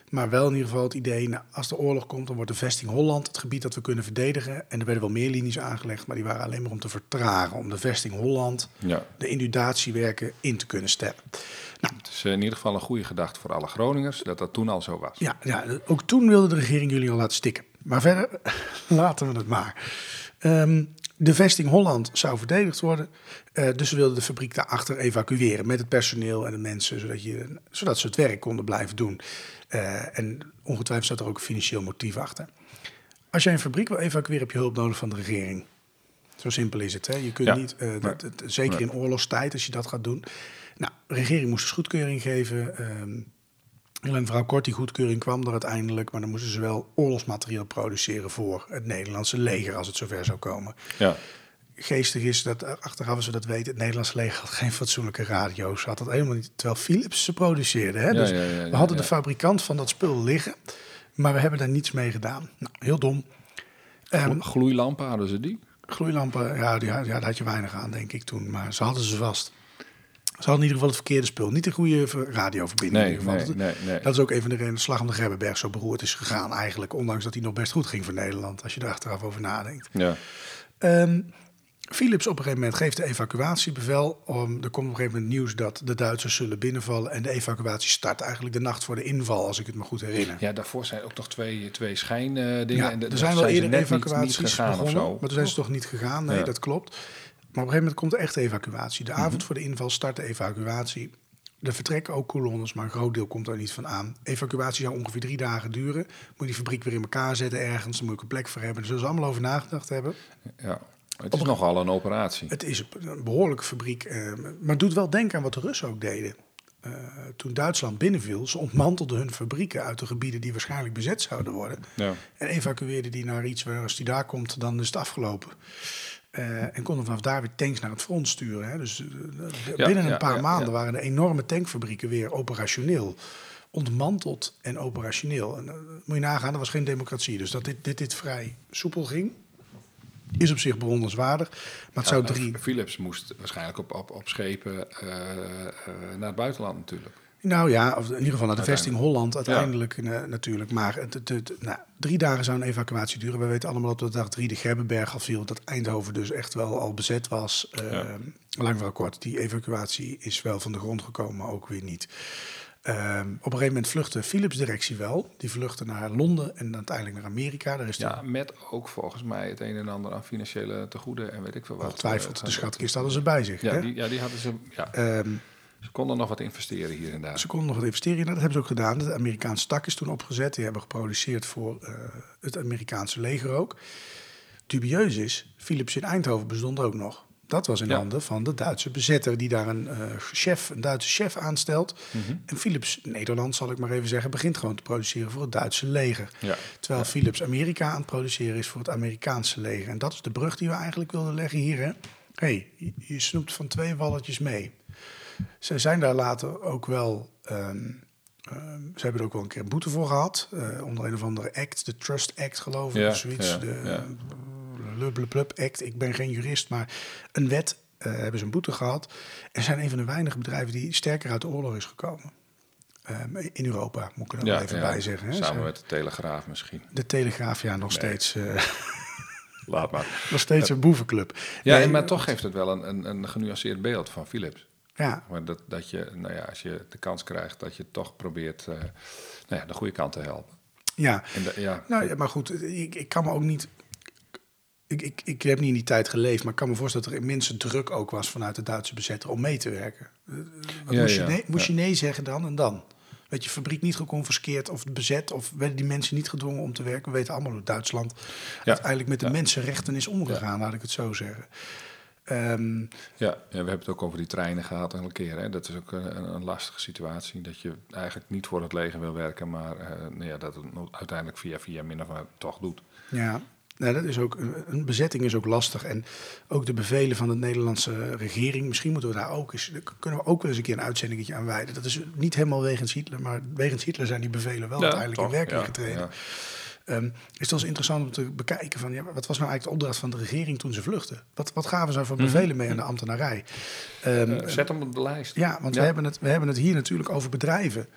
A: Maar wel in ieder geval het idee, nou, als de oorlog komt, dan wordt de vesting Holland het gebied dat we kunnen verdedigen. En er werden wel meer linies aangelegd, maar die waren alleen maar om te vertragen. Om de vesting Holland,
B: Ja.
A: de inundatiewerken in te kunnen stellen. Nou,
B: Het is in ieder geval een goede gedachte voor alle Groningers dat dat toen al zo was.
A: ja, ja, ook toen wilde de regering jullie al laten stikken. Maar verder, laten we het maar. Ehm, de vesting Holland zou verdedigd worden. eh, dus ze wilden de fabriek daarachter evacueren met het personeel en de mensen, zodat, je, zodat ze het werk konden blijven doen. Eh, en ongetwijfeld staat er ook een financieel motief achter. Als jij een fabriek wil evacueren, heb je hulp nodig van de regering. Zo simpel is het. Hè? Je kunt
B: Ja.
A: niet, eh, dat, zeker in oorlogstijd, als je dat gaat doen. Nou, de regering moest dus goedkeuring geven. ehm Alleen mevrouw Kort, die goedkeuring kwam er uiteindelijk. Maar dan moesten ze wel oorlogsmateriaal produceren voor het Nederlandse leger als het zover zou komen.
B: Ja.
A: Geestig is dat, achteraf als we dat weten, het Nederlandse leger had geen fatsoenlijke radio's. Had dat helemaal niet, terwijl Philips ze produceerde. Hè?
B: Ja,
A: dus
B: ja, ja, ja,
A: we hadden de fabrikant van dat spul liggen, maar we hebben daar niets mee gedaan. Nou, heel dom. Ehm,
B: Gloeilampen hadden ze die?
A: Gloeilampen, ja, die, ja, daar had je weinig aan, denk ik toen. Maar ze hadden ze vast. Ze hadden in ieder geval het verkeerde spul. Niet de goede ver- radioverbinding. in
B: Nee,
A: ieder geval.
B: nee,
A: Dat-
B: nee.
A: Dat is ook een van de redenen slag om de Grebbeberg zo beroerd is gegaan eigenlijk. Ondanks dat hij nog best goed ging voor Nederland, als je er achteraf over nadenkt.
B: Ja.
A: Ehm, Philips op een gegeven moment geeft de evacuatiebevel. Om, er komt op een gegeven moment nieuws dat de Duitsers zullen binnenvallen. En de evacuatie start eigenlijk de nacht voor de inval, als ik het me goed herinner.
B: ja, daarvoor zijn ook nog twee, twee schijndingen.
A: Ja,
B: en de-
A: er zijn wel eerder
B: niet-
A: evacuaties
B: niet gegaan of
A: begonnen,
B: zo.
A: maar toen zijn ze toch niet gegaan. Nee,
B: Ja.
A: dat klopt. Maar op een gegeven moment komt de echte evacuatie. De
B: Mhm.
A: avond voor de inval start de evacuatie. Er vertrekken ook kolonnes, maar een groot deel komt er niet van aan. Evacuatie zou ongeveer drie dagen duren. Moet je die fabriek weer in elkaar zetten ergens. Dan moet ik een plek voor hebben. Daar zullen ze allemaal over nagedacht hebben.
B: Ja. Het is nogal een operatie.
A: Het is een behoorlijke fabriek, eh, maar het doet wel denken aan wat de Russen ook deden. Eh, toen Duitsland binnenviel, ze ontmantelden hun fabrieken uit de gebieden die waarschijnlijk bezet zouden worden.
B: Ja.
A: En evacueerden die naar iets waar als die daar komt, dan is het afgelopen. Eh, en konden vanaf daar weer tanks naar het front sturen. Hè. Dus eh,
B: Ja,
A: binnen een
B: ja,
A: paar maanden waren de enorme tankfabrieken weer operationeel. Ontmanteld en operationeel. En, moet je nagaan, er was geen democratie. Dus dat dit, dit, dit vrij soepel ging, is op zich bewonderenswaardig. Maar het zou drie...
B: Philips moest waarschijnlijk op, op, op schepen eh, eh, naar het buitenland natuurlijk.
A: Nou ja, of in ieder geval naar de vesting Holland uiteindelijk eh, natuurlijk. Maar het, het, het- nou, drie dagen zou een evacuatie duren. We weten allemaal dat op de dag drie de Grebbeberg al viel. Dat Eindhoven dus echt wel al bezet was.
B: Ja.
A: Lang verhaal kort, die evacuatie is wel van de grond gekomen, maar ook weer niet. Ehm, op een gegeven moment vluchtte Philips directie wel. Die vluchtte naar Londen en uiteindelijk naar Amerika. Daar is
B: Ja, met ook volgens mij het een en ander aan financiële tegoeden en weet ik veel wat.
A: ongetwijfeld,
B: Eh,
A: de schatkist hadden ze bij zich.
B: Ja,
A: hè?
B: die, ja, die hadden ze. Ja,
A: Ehm,
B: ze konden nog wat investeren hier en daar.
A: Ze konden nog wat investeren. Nou, dat hebben ze ook gedaan. De Amerikaanse tak is toen opgezet. Die hebben geproduceerd voor eh, het Amerikaanse leger ook. Dubieus is, Philips in Eindhoven bestond ook nog. Dat was in
B: Ja.
A: handen van de Duitse bezetter... die daar een, eh, chef, een Duitse chef aanstelt.
B: Mhm.
A: En Philips, Nederland zal ik maar even zeggen... begint gewoon te produceren voor het Duitse leger.
B: Ja.
A: Terwijl Philips Amerika aan het produceren is voor het Amerikaanse leger. En dat is de brug die we eigenlijk wilden leggen hier. Hè? hey, je, snoept van twee walletjes mee. Ze zijn daar later ook wel. ehm, ehm, ze hebben er ook wel een keer boete voor gehad. eh, onder een of andere act, de Trust Act, geloof ik.
B: Ja,
A: of zoiets.
B: ja,
A: de
B: ja.
A: Lubblub Act. Ik ben geen jurist, maar een wet eh, hebben ze een boete gehad. En zijn een van de weinige bedrijven die sterker uit de oorlog is gekomen. Ehm, in Europa, moet ik er wel even bij zeggen. Hè.
B: Samen met de Telegraaf misschien.
A: De Telegraaf, ja, nog steeds, eh,
B: Laat maar.
A: nog steeds een boevenclub.
B: Ja,
A: Nee,
B: maar toch geeft het wel een, een, een genuanceerd beeld van Philips.
A: Ja,
B: Maar dat, dat je, nou ja, als je de kans krijgt, dat je toch probeert eh, nou ja, de goede kant te helpen.
A: ja.
B: De- ja,
A: Nou ja, maar goed, ik, ik kan me ook niet. Ik, ik, ik heb niet in die tijd geleefd, maar ik kan me voorstellen dat er immense druk ook was vanuit de Duitse bezetter om mee te werken. Eh, wat
B: Ja,
A: moest je,
B: ja,
A: nee, moest
B: ja.
A: je nee zeggen dan en dan? Werd je fabriek niet geconfiskeerd of bezet of werden die mensen niet gedwongen om te werken? We weten allemaal hoe Duitsland uiteindelijk met de
B: ja.
A: mensenrechten is omgegaan, laat ik het zo zeggen. Ehm,
B: Ja, ja, we hebben het ook over die treinen gehad een keer. Hè. Dat is ook een, een, een lastige situatie. Dat je eigenlijk niet voor het leger wil werken, maar eh, nou ja, dat het uiteindelijk via via min of meer toch doet.
A: Ja, nou, dat is ook, een- bezetting is ook lastig. En ook de bevelen van de Nederlandse regering, misschien moeten we daar ook eens, daar kunnen we ook wel eens een keer een uitzendingetje aan wijden. Dat is niet helemaal wegens Hitler, maar wegens Hitler zijn die bevelen wel uiteindelijk in werking
B: Ja,
A: getreden.
B: ja.
A: Ehm, is het interessant om te bekijken van, ja, wat was nou eigenlijk de opdracht van de regering toen ze vluchtten? Wat, wat gaven ze voor bevelen mee aan de ambtenarij? Ehm,
B: Eh, zet hem op de lijst.
A: ja, want. We, hebben het, we hebben het hier natuurlijk over bedrijven.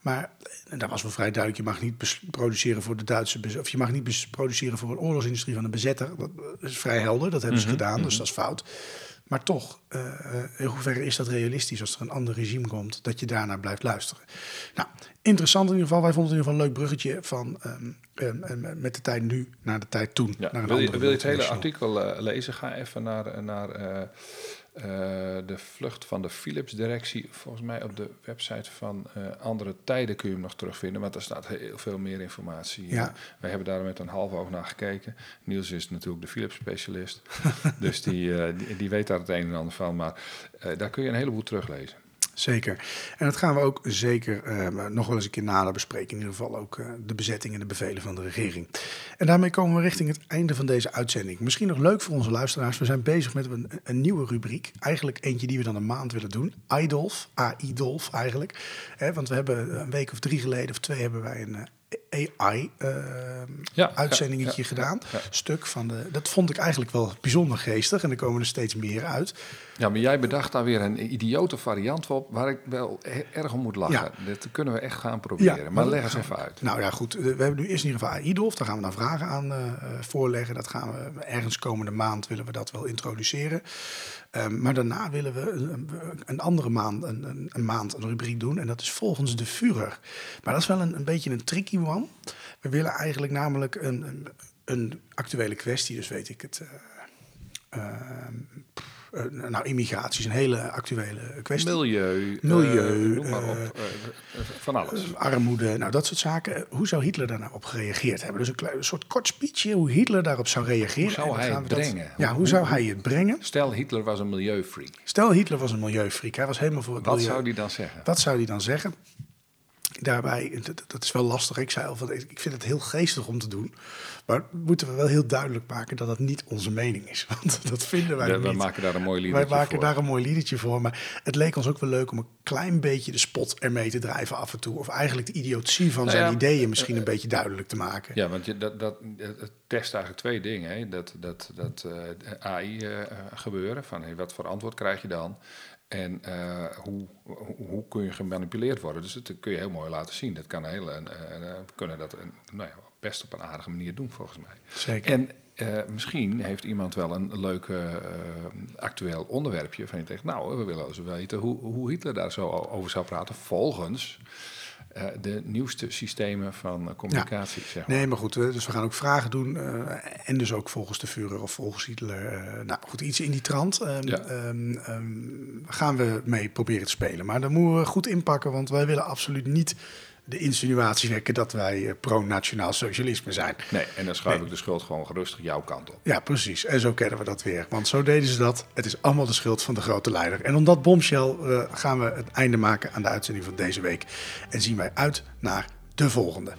A: Maar dat was wel vrij duidelijk. Je mag niet produceren voor de Duitse of je mag niet produceren voor een oorlogsindustrie van een bezetter. Dat is vrij helder. Dat hebben ze gedaan, dus dat is fout. Maar toch, eh, eh, in hoeverre is dat realistisch als er een ander regime komt, dat je daarnaar blijft luisteren? Nou, interessant in ieder geval. Wij vonden het in ieder geval een leuk bruggetje van ehm, ehm, ehm, met de tijd nu naar de tijd toen.
B: Ja,
A: naar een
B: wil, je, wil je het hele artikel eh, lezen? Ga even naar, naar eh, eh, de vlucht van de Philips-directie. Volgens mij op de website van eh, Andere Tijden kun je hem nog terugvinden. Want daar staat heel veel meer informatie.
A: Ja.
B: Wij hebben daar met een half oog naar gekeken. Niels is natuurlijk de Philips-specialist. dus die, eh, die, die weet daar het een en ander van. Maar daar kun je een heleboel teruglezen.
A: Zeker. En dat gaan we ook zeker eh, nog wel eens een keer nader bespreken. In ieder geval ook eh, de bezetting en de bevelen van de regering. En daarmee komen we richting het einde van deze uitzending. Misschien nog leuk voor onze luisteraars. We zijn bezig met een, een nieuwe rubriek. Eigenlijk eentje die we dan een maand willen doen. iDolf, AI-Dolf eigenlijk. Want we hebben een week of drie geleden of twee hebben wij een AI-uitzendingetje
B: ja, ja,
A: gedaan.
B: ja.
A: Stuk van de. Dat vond ik eigenlijk wel bijzonder geestig. En er komen er steeds meer uit.
B: Ja, maar jij bedacht daar weer een idiote variant op waar ik wel erg om moet lachen.
A: Ja.
B: Dat kunnen we echt gaan proberen. maar leg eens even uit.
A: Nou ja, goed. We hebben nu eerst in ieder geval AI-Dolf. Daar gaan we dan vragen aan eh, eh, voorleggen. Dat gaan we ergens komende maand willen we dat wel introduceren. Ehm, maar daarna willen we een, een andere maand een, een, een maand een rubriek doen. En dat is volgens de Führer. Maar dat is wel een, beetje een tricky one. We willen eigenlijk namelijk een actuele kwestie. Dus weet ik het... eh, ehm, eh, nou, immigratie is een hele actuele kwestie.
B: Milieu,
A: Milieu,
B: eh, noem maar op, eh, van alles.
A: armoede, nou dat soort zaken. Hoe zou Hitler daar nou op gereageerd hebben? Dus een, klein, een soort kort speechje hoe Hitler daarop zou reageren.
B: Hoe zou hij het
A: dat-
B: brengen?
A: ja,
B: Hoe-
A: hoe zou hij het brengen?
B: Stel, Hitler was een milieufreak.
A: Stel Hitler was een milieufreak, hij was helemaal voor het
B: Wat
A: milieu.
B: zou die dan zeggen?
A: Wat zou hij dan zeggen? Daarbij, dat, dat is wel lastig. Ik zei al, van, ik vind het heel geestig om te doen. Maar moeten we wel heel duidelijk maken dat dat niet onze mening is. Want dat vinden wij
B: We,
A: niet.
B: we maken daar een mooi liedje
A: Wij maken
B: voor.
A: daar een mooi liedje voor. Maar het leek ons ook wel leuk om een klein beetje de spot ermee te drijven af en toe. Of eigenlijk de idiotie van
B: Nou
A: zijn
B: ja,
A: ideeën misschien een beetje duidelijk te maken.
B: Ja, want je, dat, dat, het test eigenlijk twee dingen. Hè. Dat, dat, dat eh, AI eh, gebeuren, van hey, wat voor antwoord krijg je dan? En eh, hoe, hoe, kun je gemanipuleerd worden? Dus dat kun je heel mooi laten zien. Dat kan uh, kunnen dat een, nou ja, best op een aardige manier doen, volgens mij.
A: Zeker.
B: En uh, misschien heeft iemand wel een leuk uh, actueel onderwerpje van je denkt, nou, we willen eens weten hoe, hoe Hitler daar zo over zou praten volgens uh, de nieuwste systemen van communicatie.
A: Ja.
B: Zeg maar.
A: Nee, maar goed, dus we gaan ook vragen doen en dus ook volgens de Führer of volgens Hitler. nou goed, iets in die trant um,
B: ja.
A: um, um, gaan we mee proberen te spelen. Maar dan moeten we goed inpakken, want wij willen absoluut niet de insinuatie wekken dat wij uh, pro-nationaal socialisme zijn.
B: Nee, en dan schuif nee. ik de schuld gewoon gerustig jouw kant op.
A: Ja, precies. En zo kennen we dat weer. Want zo deden ze dat. Het is allemaal de schuld van de grote leider. En om dat bombshell uh, gaan we het einde maken aan de uitzending van deze week. En zien wij uit naar de volgende.